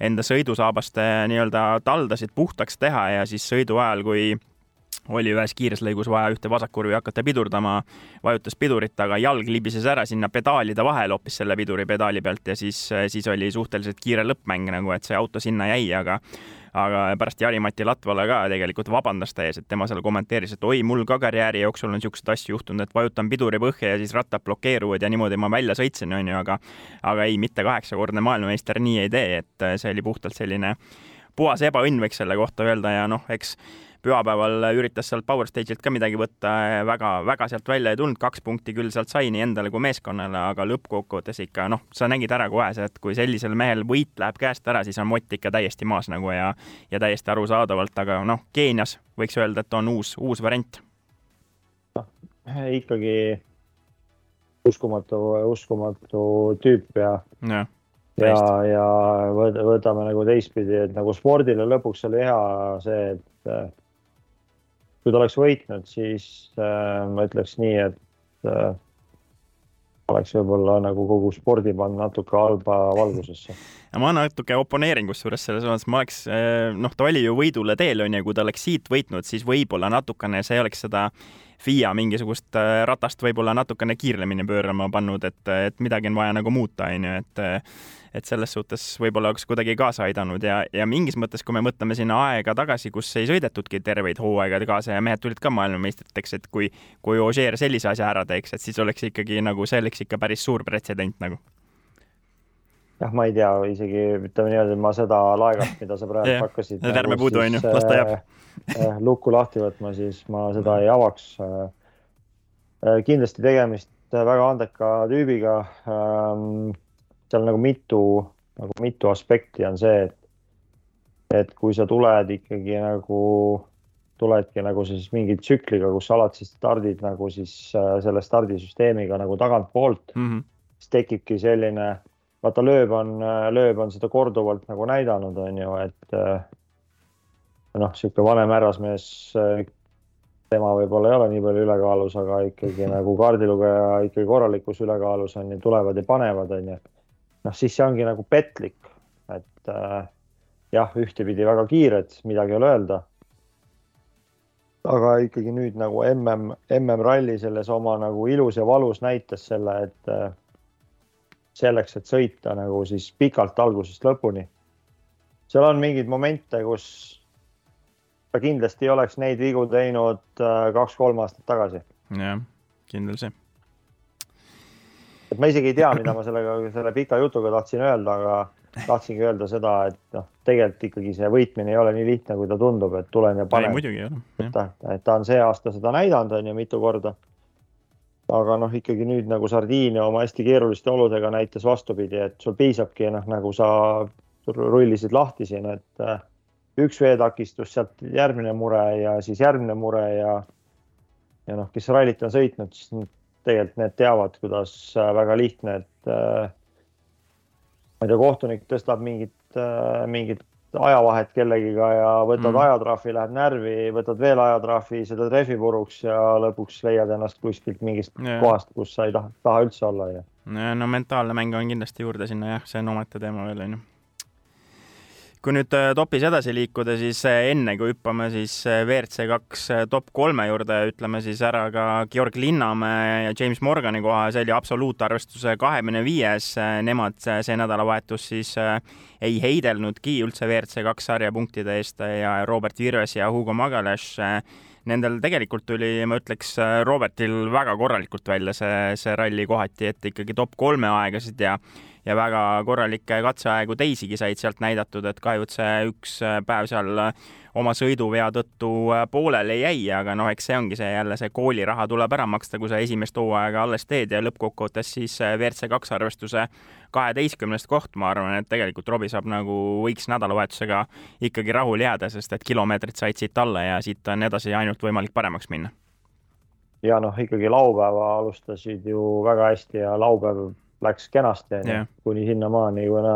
enda sõidusaabaste nii-öelda taldasid puhtaks teha ja siis sõidu ajal, kui oli ühes kiires lõigus vaja ühte vasakkurvi hakata pidurdama, vajutas pidurit, aga jalg libises ära sinna pedaalide vahele hoopis selle piduripedaali pealt ja siis, siis oli suhteliselt kiire lõppmäng nagu, et see auto sinna jäi, aga aga pärast Jari-Mati Latvala ka tegelikult vabandas ta ees, et tema seal kommenteeris, et oi, mul ka karjääri jooksul on niisuguseid asju juhtunud, et vajutan piduri põhja ja siis rattad blokeeruvad ja niimoodi ma välja sõitsin, onju, aga aga ei, mitte kaheksakordne maailmameister nii ei tee, et see oli puhtalt selline puhas ebaõnn, võiks selle kohta öelda ja noh, eks pühapäeval üritas sealt Power Stage'ilt ka midagi võtta, väga, väga sealt välja ei tulnud, kaks punkti küll sealt sai nii endale kui meeskonnale, aga lõppkokkuvõttes ikka noh, sa nägid ära kohe et kui sellisel mehel võit läheb käest ära, siis on mott ikka täiesti maas nagu ja, ja täiesti arusaadavalt, aga noh, Keenias võiks öelda, et on uus, uus variant. noh, ikkagi uskumatu, uskumatu tüüp ja, ja ja, ja võtame nagu teistpidi, et nagu spordile lõpuks oli hea see, et kui ta oleks võitnud, siis äh, ma ütleks nii, et äh, oleks võib-olla nagu kogu spordi pannud natuke halba valgusesse. ma natuke oponeerin kusjuures selles mõttes, ma oleks, äh, noh, ta oli ju võidule teel, onju, kui ta oleks siit võitnud, siis võib-olla natukene see oleks seda FIA mingisugust äh, ratast võib-olla natukene kiiremini pöörama pannud, et, et midagi on vaja nagu muuta, onju, et et selles suhtes võib-olla oleks kuidagi kaasa aidanud ja, ja mingis mõttes, kui me mõtleme sinna aega tagasi, kus ei sõidetudki terveid hooaegade kaasa ja mehed tulid ka maailmameistriteks, et kui, kui Ožeer sellise asja ära teeks, et siis oleks ikkagi nagu, see oleks ikka päris suur pretsedent nagu jah, ma ei tea, isegi ütleme niimoodi, et ma seda laegast, mida sa praegu <laughs> hakkasid. ärme nagu puudu, onju, las ta jääb Eh, lukku lahti võtma, siis ma seda ei avaks. Eh, kindlasti tegemist väga andeka tüübiga. Seal nagu mitu, nagu mitu aspekti on see, et, et kui sa tuled ikkagi nagu, tuledki nagu siis mingi tsükliga, kus sa alati stardid nagu siis selle stardisüsteemiga nagu tagantpoolt mm, -hmm. siis tekibki selline, vaata lööb on, lööb on seda korduvalt nagu näidanud, on ju, et noh, niisugune vanem härrasmees, tema võib-olla ei ole nii palju ülekaalus, aga ikkagi <laughs> nagu kaardilugeja ikkagi korralikus ülekaalus on ju, tulevad ja panevad, on ju. Noh, siis see ongi nagu petlik, et äh, jah, ühtepidi väga kiired, midagi ei ole öelda. aga ikkagi nüüd nagu mm, MM-ralli selles oma nagu ilus ja valus näitas selle, et äh, selleks, et sõita nagu siis pikalt algusest lõpuni. seal on mingeid momente, kus ta kindlasti ei oleks neid vigu teinud äh, kaks-kolm aastat tagasi. jah, kindel see. Et ma isegi ei tea, mida ma sellega, selle pika jutuga tahtsin öelda, aga tahtsingi öelda seda, et noh, tegelikult ikkagi see võitmine ei ole nii lihtne, kui ta tundub, et tulen ja panen. muidugi ole. et ta, et ta on see aasta seda näidanud, on ju, mitu korda. aga noh, ikkagi nüüd nagu Sardiinia oma hästi keeruliste oludega näitas vastupidi, et sul piisabki noh, nagu sa rullisid lahti siin, et äh, üks veetakistus, sealt järgmine mure ja siis järgmine mure ja ja noh, kes rallit on sõitnud, siis tegelikult need teavad, kuidas äh, väga lihtne, et äh, ma ei tea, kohtunik tõstab mingit, äh, mingit ajavahet kellegiga ja võtad mm. ajatrahvi, lähed närvi, võtad veel ajatrahvi, seda trehvi puruks ja lõpuks leiad ennast kuskilt mingist yeah. kohast, kus sa ei taha, taha üldse olla ja. no mentaalne mäng on kindlasti juurde sinna jah, see on omaette teema veel onju kui nüüd äh, topis edasi liikuda, siis äh, enne kui hüppame siis äh, WRC kaks top kolme juurde, ütleme siis ära ka Georg Linnamäe ja James Morgani koha, see oli absoluutarvestuse kahekümne viies. Nemad see nädalavahetus siis ei heidelnudki üldse WRC kaks sarja punktide eest ja Robert Virves ja Hugo Magalash nendel tegelikult tuli, ma ütleks, Robertil väga korralikult välja see, see ralli kohati, et ikkagi top kolme aegasid ja ja väga korralikke katseaegu teisigi said sealt näidatud, et kahjuks see üks päev seal oma sõiduvea tõttu pooleli jäi, aga noh, eks see ongi see jälle see kooliraha tuleb ära maksta, kui sa esimest hooaega alles teed ja lõppkokkuvõttes siis WRC kaks arvestuse kaheteistkümnest koht, ma arvan, et tegelikult Robbie saab nagu, võiks nädalavahetusega ikkagi rahule jääda, sest et kilomeetrid said siit alla ja siit on edasi ainult võimalik paremaks minna. ja noh, ikkagi laupäeva alustasid ju väga hästi ja laupäev läks kenasti onju yeah., kuni sinnamaani, kuna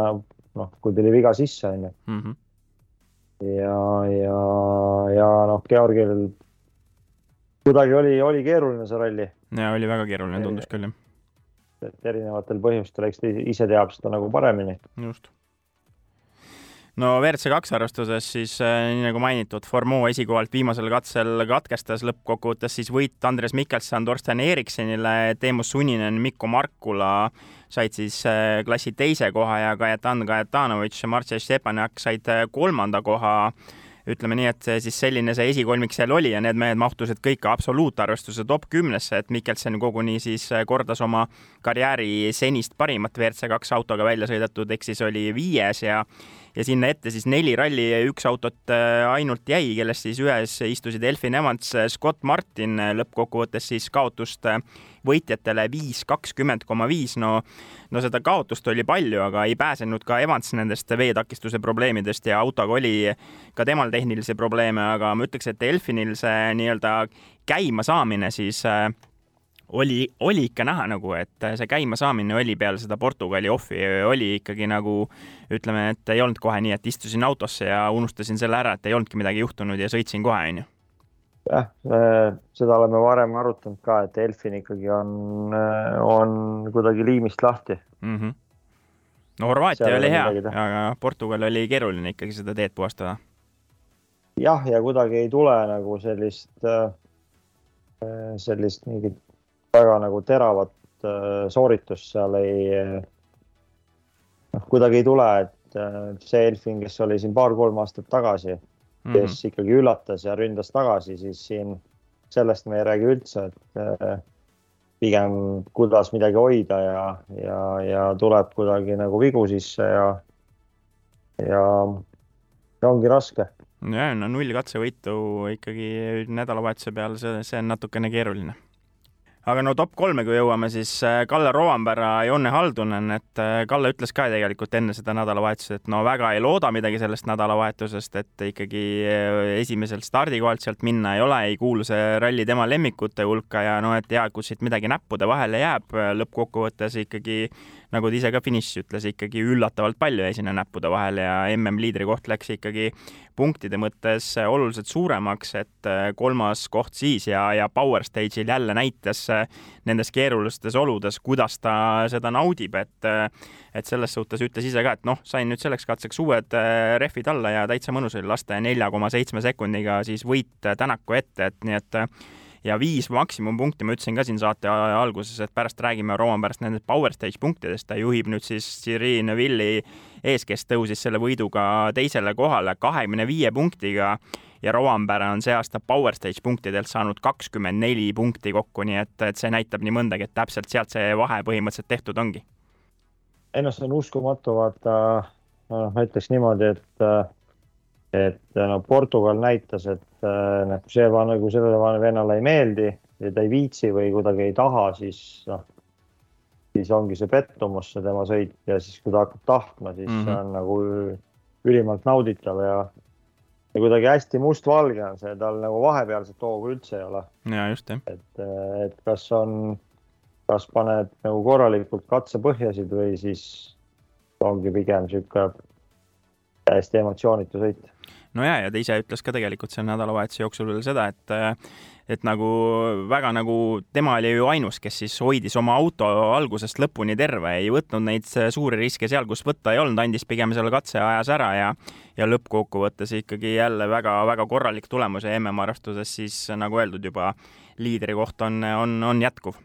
noh, kui tuli viga sisse onju. -hmm. ja, ja, ja noh, Georgil kuidagi oli, oli keeruline see ralli. ja oli väga keeruline, tundus küll jah. et erinevatel põhjustel, eks ta ise teab seda nagu paremini. just no WRC kaks arvestuses siis äh, nii nagu mainitud, Formeau esikohalt viimasel katsel katkestas lõppkokkuvõttes siis võit Andres Mikkelson Torsten Eriksenile, Teemu Suninen, Mikko Markula said siis äh, klassi teise koha ja Kajetan Kajetanovitš ja Marcel Stepanjak said äh, kolmanda koha. Ütleme nii, et siis selline see esikolmik seal oli ja need mehed mahtusid kõik absoluutarvestuse top kümnesse, et Mikkelson koguni siis kordas oma karjääri senist parimat WRC kaks autoga välja sõidetud, ehk siis oli viies ja ja sinna ette siis neli ralli ja üks autot äh, ainult jäi, kellest siis ühes istusid Elfin Evans, äh, Scott Martin, äh, lõppkokkuvõttes siis kaotust võitjatele viis kakskümmend koma viis, no no seda kaotust oli palju, aga ei pääsenud ka Evans nendest veetakistuse probleemidest ja autoga oli ka temal tehnilisi probleeme, aga ma ütleks, et Elfinil see nii-öelda käimasaamine siis oli, oli ikka näha nagu, et see käimasaamine oli peale seda Portugali ohvi, oli ikkagi nagu ütleme, et ei olnud kohe nii, et istusin autosse ja unustasin selle ära, et ei olnudki midagi juhtunud ja sõitsin kohe, onju. jah, seda oleme varem arutanud ka, et Elfin ikkagi on, on kuidagi liimist lahti mm. -hmm. no Horvaatia oli hea, aga Portugal oli keeruline ikkagi seda teed puhastada. jah, ja kuidagi ei tule nagu sellist, sellist mingit väga nagu teravat äh, sooritust seal ei, noh, kuidagi ei tule, et äh, see Elfin, kes oli siin paar-kolm aastat tagasi mm, -hmm. kes ikkagi üllatas ja ründas tagasi, siis siin sellest me ei räägi üldse, et äh, pigem kuidas midagi hoida ja, ja, ja tuleb kuidagi nagu vigu sisse ja, ja, ja ongi raske. ja no null katsevõitu ikkagi nädalavahetuse peal, see, see on natukene keeruline aga no top kolme, kui jõuame, siis äh, Kalle Rovanpera Jonne Haldunen, et äh, Kalle ütles ka tegelikult enne seda nädalavahetust, et no väga ei looda midagi sellest nädalavahetusest, et ikkagi äh, esimesel stardikohalt sealt minna ei ole, ei kuulu see ralli tema lemmikute hulka ja no et ja kus siit midagi näppude vahele jääb, lõppkokkuvõttes ikkagi nagu ta ise ka finišis ütles, ikkagi üllatavalt palju jäi sinna näppude vahele ja mm liidrikoht läks ikkagi punktide mõttes oluliselt suuremaks, et äh, kolmas koht siis ja, ja Power Stage'il jälle näitas äh, nendes keerulistes oludes, kuidas ta seda naudib, et äh, et selles suhtes ütles ise ka, et noh, sain nüüd selleks katseks uued rehvid alla ja täitsa mõnus oli lasta nelja koma seitsme sekundiga siis võit Tänaku ette, et nii et ja viis maksimumpunkti, ma ütlesin ka siin saate alguses, et pärast räägime Roman pärast nendest Power Stage punktidest, ta juhib nüüd siis Cyril Neville'i ees, kes tõusis selle võiduga teisele kohale kahekümne viie punktiga ja Rovanpera on see aasta Power Stage punktidelt saanud kakskümmend neli punkti kokku, nii et, et see näitab nii mõndagi, et täpselt sealt see vahe põhimõtteliselt tehtud ongi. ei noh, see on uskumatu, vaata, noh, ma ütleks niimoodi, et et no Portugal näitas, et noh, kui see nagu sellele vennale ei meeldi ja ta ei viitsi või kuidagi ei taha, siis noh, siis ongi see pettumus, see tema sõit ja siis, kui ta hakkab tahtma, siis mm -hmm. see on nagu ülimalt nauditav ja, ja kuidagi hästi mustvalge on see, tal nagu vahepealset hoogu üldse ei ole. ja just jah. et, et kas on, kas paned nagu korralikult katsepõhjasid või siis ongi pigem sihuke täiesti emotsioonitu sõit. no ja, ja ta ise ütles ka tegelikult selle nädalavahetuse jooksul veel seda, et et nagu väga nagu tema oli ju ainus, kes siis hoidis oma auto algusest lõpuni terve, ei võtnud neid suuri riske seal, kus võtta ei olnud, andis pigem selle katse ajas ära ja ja lõppkokkuvõttes ikkagi jälle väga-väga korralik tulemus ja MM-arvestuses siis nagu öeldud juba liidri koht on, on, on jätkuv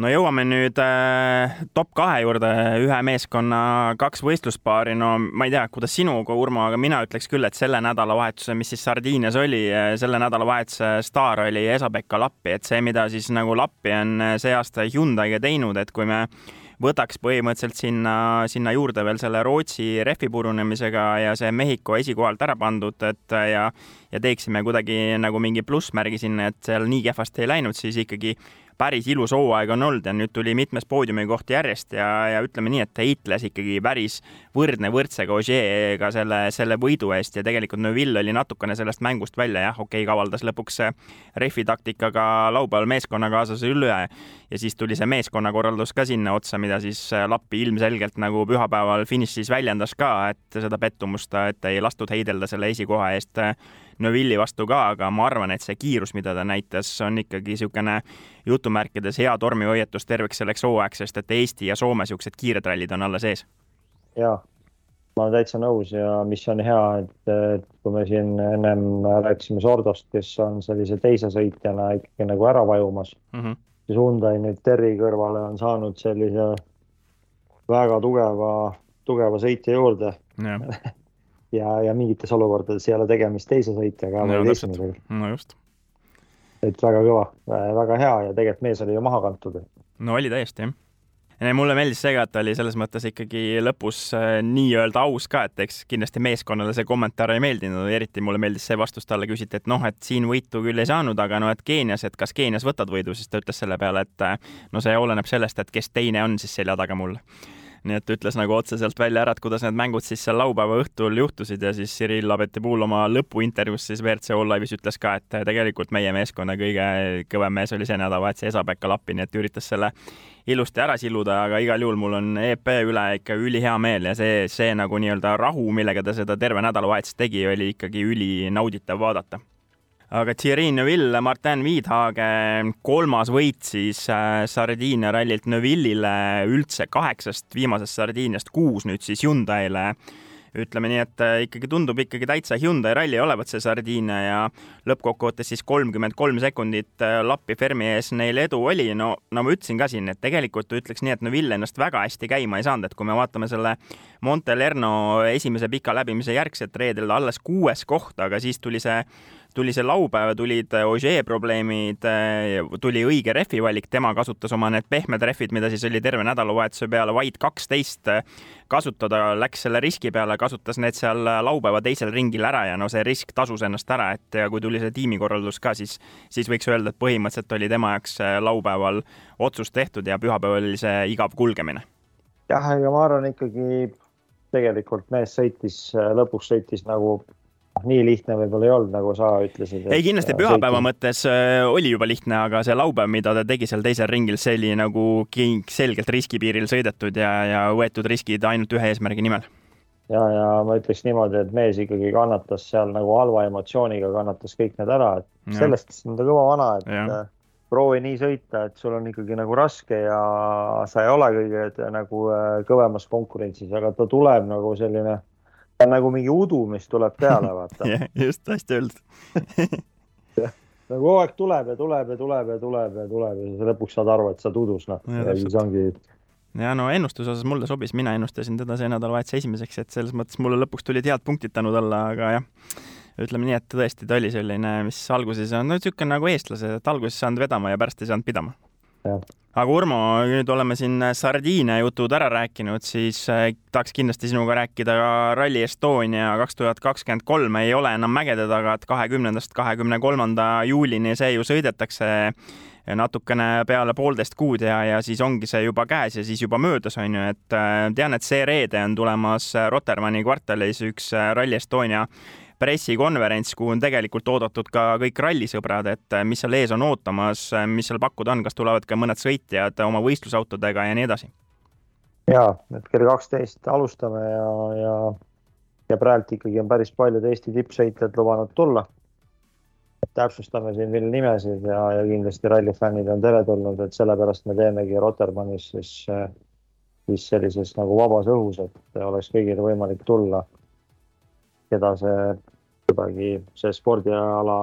no jõuame nüüd äh, top kahe juurde, ühe meeskonna kaks võistluspaari, no ma ei tea, kuidas sinuga, Urmo, aga mina ütleks küll, et selle nädalavahetuse, mis siis Sardiinias oli, äh, selle nädalavahetuse staar oli Esa-Pekka Lappi, et see, mida siis nagu Lappi on äh, see aasta Hyundai'ga teinud, et kui me võtaks põhimõtteliselt sinna, sinna juurde veel selle Rootsi rehvi purunemisega ja see Mehhiko esikohalt ära pandud, et ja ja teeksime kuidagi nagu mingi plussmärgi sinna, et seal nii kehvasti ei läinud, siis ikkagi päris ilus hooaeg on olnud ja nüüd tuli mitmes poodiumikoht järjest ja, ja ütleme nii, et heitles ikkagi päris võrdne võrdsega Ožeega selle, selle võidu eest ja tegelikult Neville oli natukene sellest mängust välja, jah, okei okay,, kavaldas lõpuks rehvi taktikaga laupäeval meeskonnakaaslase üle ja siis tuli see meeskonnakorraldus ka sinna otsa, mida siis Lappi ilmselgelt nagu pühapäeval finišis väljendas ka, et seda pettumust, et ei lastud heidelda selle esikoha eest Neuvilli vastu ka, aga ma arvan, et see kiirus, mida ta näitas, on ikkagi niisugune jutumärkides hea tormihoiatus terveks selleks hooajaks, sest et Eesti ja Soome niisugused kiired rallid on alles ees. jaa, ma olen täitsa nõus ja mis on hea, et, et kui me siin ennem rääkisime Sordost, kes on sellise teise sõitjana ikkagi nagu ära vajumas mm, -hmm. siis Hyundai nüüd Terri kõrvale on saanud sellise väga tugeva, tugeva sõitja juurde <laughs> ja, ja mingites olukordades ei ole tegemist teise sõitjaga, vaid esimesega. no just. et väga kõva, väga hea ja tegelikult mees oli ju maha kantud. no oli täiesti, jah mulle meeldis see ka, et ta oli selles mõttes ikkagi lõpus äh, nii-öelda aus ka, et eks kindlasti meeskonnale see kommentaar ei meeldinud, eriti mulle meeldis see vastus, talle küsiti, et noh, et siin võitu küll ei saanud, aga no et Keenias, et kas Keenias võtad võidu, siis ta ütles selle peale, et äh, no see oleneb sellest, et kes teine on siis selja taga mul nii et ütles nagu otseselt välja ära, et kuidas need mängud siis seal laupäeva õhtul juhtusid ja siis Cyril Abetipoul oma lõpuintervjuus siis WRC All Live'is ütles ka, et tegelikult meie meeskonna kõige kõvem mees oli see nädalavahetus Esa-Pekka Lappi, nii et üritas selle ilusti ära siluda, aga igal juhul mul on EP üle ikka ülihea meel ja see, see nagu nii-öelda rahu, millega ta seda terve nädalavahetust tegi, oli ikkagi ülinauditav vaadata aga Thierry Neuville, Martin Viidhage kolmas võit siis äh, Sardiinia rallilt Neuvillile üldse kaheksast viimasest Sardiiniast kuus nüüd siis Hyundai'le ütleme nii, et äh, ikkagi tundub ikkagi täitsa Hyundai ralli olevat see Sardiinia ja lõppkokkuvõttes siis kolmkümmend kolm sekundit äh, lappi Fermi ees neil edu oli. no, no ma ütlesin ka siin, et tegelikult ütleks nii, et Neville ennast väga hästi käima ei saanud, et kui me vaatame selle Montelerno esimese pika läbimise järgset reedel alles kuues koht, aga siis tuli see tuli see laupäev, tulid Ogier probleemid, tuli õige rehvi valik, tema kasutas oma need pehmed rehvid, mida siis oli terve nädalavahetuse peale vaid kaksteist kasutada, läks selle riski peale, kasutas need seal laupäeva teisel ringil ära ja no see risk tasus ennast ära, et ja kui tuli see tiimikorraldus ka, siis, siis võiks öelda, et põhimõtteliselt oli tema jaoks laupäeval otsus tehtud ja pühapäeval oli see igav kulgemine. jah, ega ma arvan ikkagi tegelikult mees sõitis, lõpuks sõitis nagu nii lihtne võib-olla ei olnud, nagu sa ütlesid. ei, kindlasti pühapäeva sõitis. mõttes äh, oli juba lihtne, aga see laupäev, mida ta tegi seal teisel ringil, see oli nagu selgelt riskipiiril sõidetud ja, ja võetud riskid ainult ühe eesmärgi nimel. ja, ja ma ütleks niimoodi, et mees ikkagi kannatas seal nagu halva emotsiooniga, kannatas kõik need ära, et sellest on ta kõva vana, et ja. Äh, proovi nii sõita, et sul on ikkagi nagu raske ja sa ei ole kõige nagu äh, kõvemas konkurentsis, aga ta tuleb nagu selline on nagu mingi udu, mis tuleb peale, vaata <laughs> yeah, just, hästi öeldud <laughs> nagu kogu aeg tuleb ja tuleb ja tuleb ja tuleb ja tuleb ja siis lõpuks saad aru, et sa oled udus, noh. ja siis ongi. ja no ennustuse osas mulle sobis, mina ennustasin teda see nädalavahetus esimeseks, et selles mõttes mulle lõpuks tulid head punktid tänud alla, aga jah, ütleme nii, et tõesti, ta oli selline, mis alguses on no niisugune nagu eestlased, et alguses ei saanud vedama ja pärast ei saanud pidama. Aga Urmo, nüüd oleme siin Sardiinia jutud ära rääkinud, siis äh, tahaks kindlasti sinuga rääkida ka Rally Estonia kaks tuhat kakskümmend kolm. Ei ole enam mägede taga, et kahekümnendast kahekümne kolmanda juulini see ju sõidetakse natukene peale poolteist kuud ja, ja siis ongi see juba käes ja siis juba möödas, on ju, et äh, tean, et see reede on tulemas Rotermanni kvartalis üks äh, Rally Estonia pressikonverents, kuhu on tegelikult oodatud ka kõik rallisõbrad, et mis seal ees on ootamas, mis seal pakkuda on, kas tulevad ka mõned sõitjad oma võistlusautodega ja nii edasi? ja, et kell kaksteist alustame ja, ja ja praegu ikkagi on päris paljud Eesti tippsõitjad lubanud tulla. täpsustame siin veel nimesid ja, ja kindlasti rallifännid on teretulnud, et sellepärast me teemegi Rotermannis siis, siis sellises nagu vabas õhus, et oleks kõigil võimalik tulla, keda see kuidagi see spordiala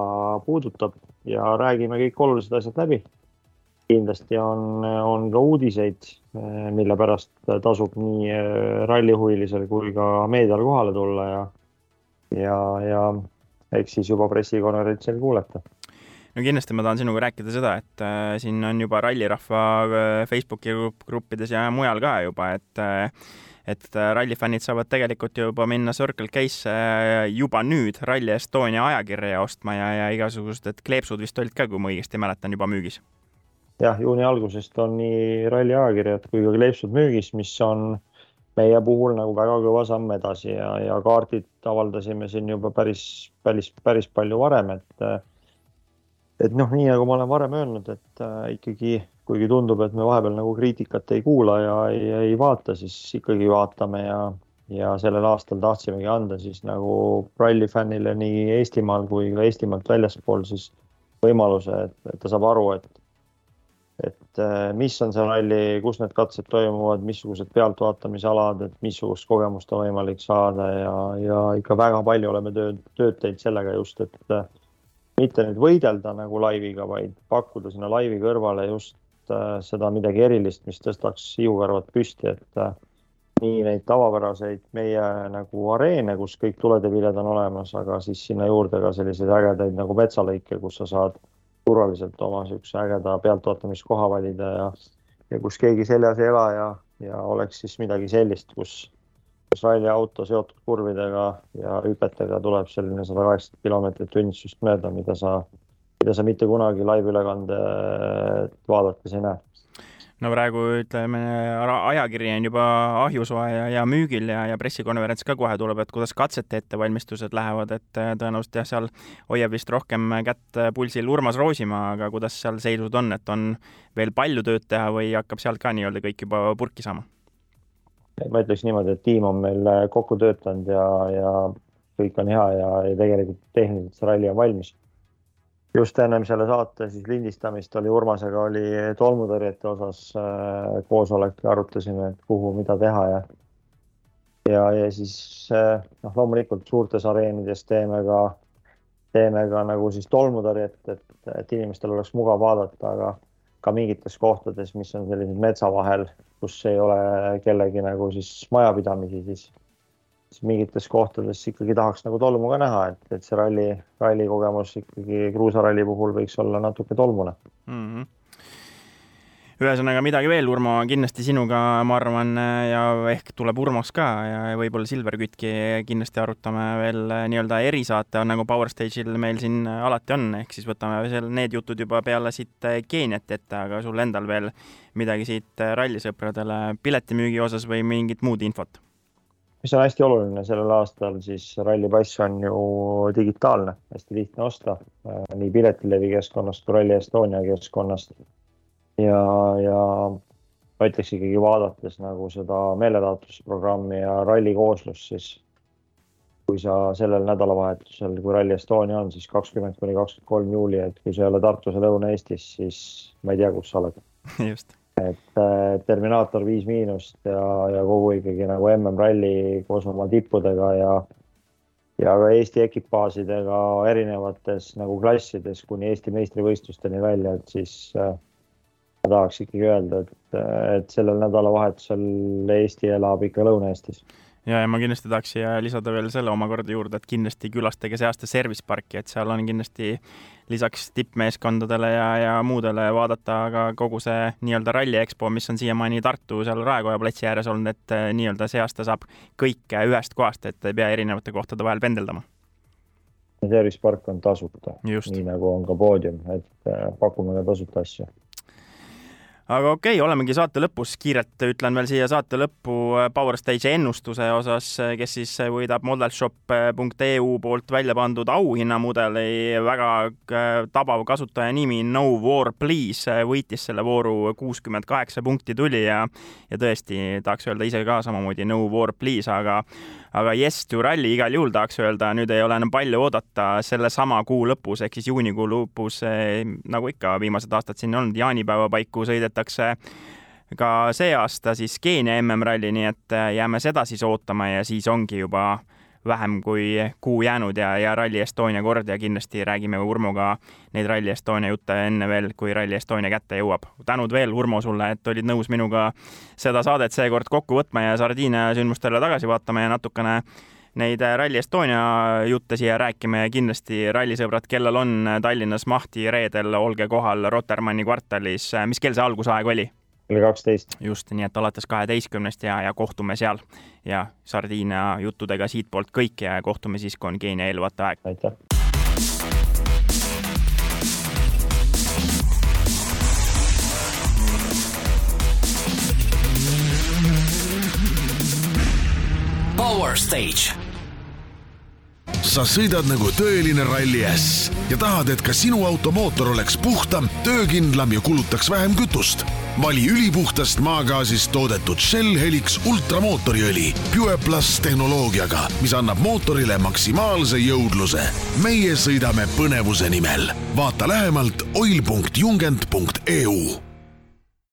puudutab. Ja räägime kõik olulised asjad läbi. Kindlasti on, on ka uudiseid, mille pärast tasub nii äh, rallihuvilisel kui ka meedial kohale tulla ja, ja, ja eks siis juba pressikonverentsil kuulete no kindlasti ma tahan sinuga rääkida seda, et äh, siin on juba rallirahva äh, Facebooki gruppides ja mujal ka juba, et äh, et äh, rallifännid saavad tegelikult juba minna Circle K-sse äh, juba nüüd Rally Estonia ajakirja ostma ja, ja igasugused kleepsud vist olid ka, kui ma õigesti mäletan, juba müügis. Jah, juuni algusest on nii ralli ajakirjad kui ka kleepsud müügis, mis on meie puhul nagu väga kõva samm edasi ja, ja kaardid avaldasime siin juba päris, päris, päris palju varem, et et noh, nii nagu ma olen varem öelnud, et äh, ikkagi kuigi tundub, et me vahepeal nagu kriitikat ei kuula ja ei, ei vaata, siis ikkagi vaatame ja, ja sellel aastal tahtsimegi anda siis nagu rallifännile nii Eestimaal kui ka Eestimaalt väljaspool siis võimaluse, et, ta saab aru, et et äh, mis on see ralli, kus need katsed toimuvad, missugused pealtvaatamisalad, et missugust kogemust on võimalik saada ja, ja ikka väga palju oleme tööd, tööd teinud sellega just, et äh, mitte nüüd võidelda nagu laiviga, vaid pakkuda sinna laivi kõrvale just seda midagi erilist, mis tõstaks hiukarvad püsti, et nii neid tavapäraseid meie nagu areene, kus kõik tuled ja viljad on olemas, aga siis sinna juurde ka selliseid ägedaid nagu metsalõike, kus sa saad turvaliselt oma niisuguse ägeda pealtvaatamiskoha valida ja, ja kus keegi seljas ei ela ja, ja oleks siis midagi sellist, kus, kus ralliauto seotud kurvidega ja hüpetega tuleb selline sada kaheksakümmend kilomeetrit tunnis just mööda, mida sa, mida sa mitte kunagi laivülekande vaadates ei näe no praegu ütleme, ajakiri on juba ahjusoe ja, ja müügil ja, ja pressikonverents ka kohe tuleb, et kuidas katsete ettevalmistused lähevad, et äh, tõenäoliselt jah, seal hoiab vist rohkem kätt pulsil Urmas Roosimaa, aga kuidas seal seisud on, et on veel palju tööd teha või hakkab sealt ka nii-öelda kõik juba purki saama? ma ütleks niimoodi, et tiim on meil äh, kokku töötanud ja, ja kõik on hea ja, ja tegelikult tehniliselt see ralli on valmis just ennem selle saate siis lindistamist oli Urmasega oli tolmutõrjete osas äh, koosolek ja arutasime, et kuhu, mida teha ja ja, ja siis äh, noh, loomulikult suurtes areenides teeme ka, teeme ka nagu siis tolmutõrjet, et, et inimestel oleks mugav vaadata, aga ka mingites kohtades, mis on sellised metsa vahel, kus ei ole kellegi nagu siis majapidamisi, siis siis mingites kohtades ikkagi tahaks nagu tolmu ka näha, et, et see ralli, ralli kogemus ikkagi kruusaralli puhul võiks olla natuke tolmune mm. -hmm ühesõnaga midagi veel, Urmo, kindlasti sinuga, ma arvan, ja ehk tuleb Urmas ka ja võib-olla Silver Kütki kindlasti arutame veel nii-öelda erisaate, nagu Power Stage'il meil siin alati on, ehk siis võtame seal need jutud juba peale siit Keeniat ette, aga sul endal veel midagi siit rallisõpradele piletimüügi osas või mingit muud infot? Mis on hästi oluline sellel aastal, siis rallipass on ju digitaalne, hästi lihtne osta äh, nii Piletilevi keskkonnast kui Rally Estonia keskkonnast. ja, ja ma ütleks ikkagi vaadates nagu seda meelelahutusprogrammi ja ralli kooslust, siis kui sa sellel nädalavahetusel, kui Rally Estonia on, siis kakskümmend kuni kakskümmend kolm juuli, et kui sa ei ole Tartus ja Lõuna-Eestis, siis ma ei tea, kus sa oled. <laughs> just et äh, Terminaator viis miinust ja, ja kogu ikkagi nagu MM-ralli koos oma tippudega ja ja ka Eesti ekipaažidega erinevates nagu klassides kuni Eesti meistrivõistlusteni välja, et siis äh, ma tahaks ikkagi öelda, et, et sellel nädalavahetusel Eesti elab ikka Lõuna-Eestis ja, ja ma kindlasti tahaks siia lisada veel selle omakorda juurde, et kindlasti külastage see aasta Service parki, et seal on kindlasti lisaks tippmeeskondadele ja, ja muudele vaadata ka kogu see nii-öelda ralli EXPO, mis on siiamaani Tartu seal Raekoja platsi ääres olnud, et eh, nii-öelda see aasta saab kõike ühest kohast, et ei pea erinevate kohtade vahel pendeldama. Service park on tasuta, nii nagu on ka poodium, et eh, pakume ka tasuta asju aga okei okay,, olemegi saate lõpus, kiirelt ütlen veel siia saate lõppu äh, Power Stage'i ennustuse osas, äh, kes siis võidab modelshop.eu poolt välja pandud auhinnamudeli, väga äh, tabav kasutaja nimi No War Please võitis selle vooru, kuuskümmend kaheksa punkti tuli ja ja tõesti, tahaks öelda ise ka samamoodi No War Please, aga aga Yes to Rally igal juhul tahaks öelda, nüüd ei ole enam palju oodata sellesama kuu lõpus ehk siis juunikuu lõpus, nagu ikka viimased aastad siin olnud, jaanipäeva paiku sõidetakse ka see aasta siis Keenia MM-ralli, nii et jääme seda siis ootama ja siis ongi juba vähem kui kuu jäänud ja, ja Rally Estonia kord ja kindlasti räägime Urmoga neid Rally Estonia jutte enne veel, kui Rally Estonia kätte jõuab. tänud veel, Urmo, sulle, et olid nõus minuga seda saadet seekord kokku võtma ja Sardiinia sündmustele tagasi vaatama ja natukene neid Rally Estonia jutte siia rääkima ja kindlasti rallisõbrad, kellel on Tallinnas mahti reedel, olge kohal Rotermanni kvartalis. mis kell see algusaeg oli? kell kaksteist. just, nii et alates kaheteistkümnest ja, ja kohtume seal ja Sardiinia juttudega siitpoolt kõik ja kohtume siis, kui on Keenia eelvate aeg. aitäh. Power Stage sa sõidad nagu tõeline ralli äss ja tahad, et ka sinu automootor oleks puhtam, töökindlam ja kulutaks vähem kütust. vali ülipuhtast maagaasist toodetud Shell Helix ultramootoriõli Pure Plus tehnoloogiaga, mis annab mootorile maksimaalse jõudluse. meie sõidame põnevuse nimel. vaata lähemalt oil.jungent.eu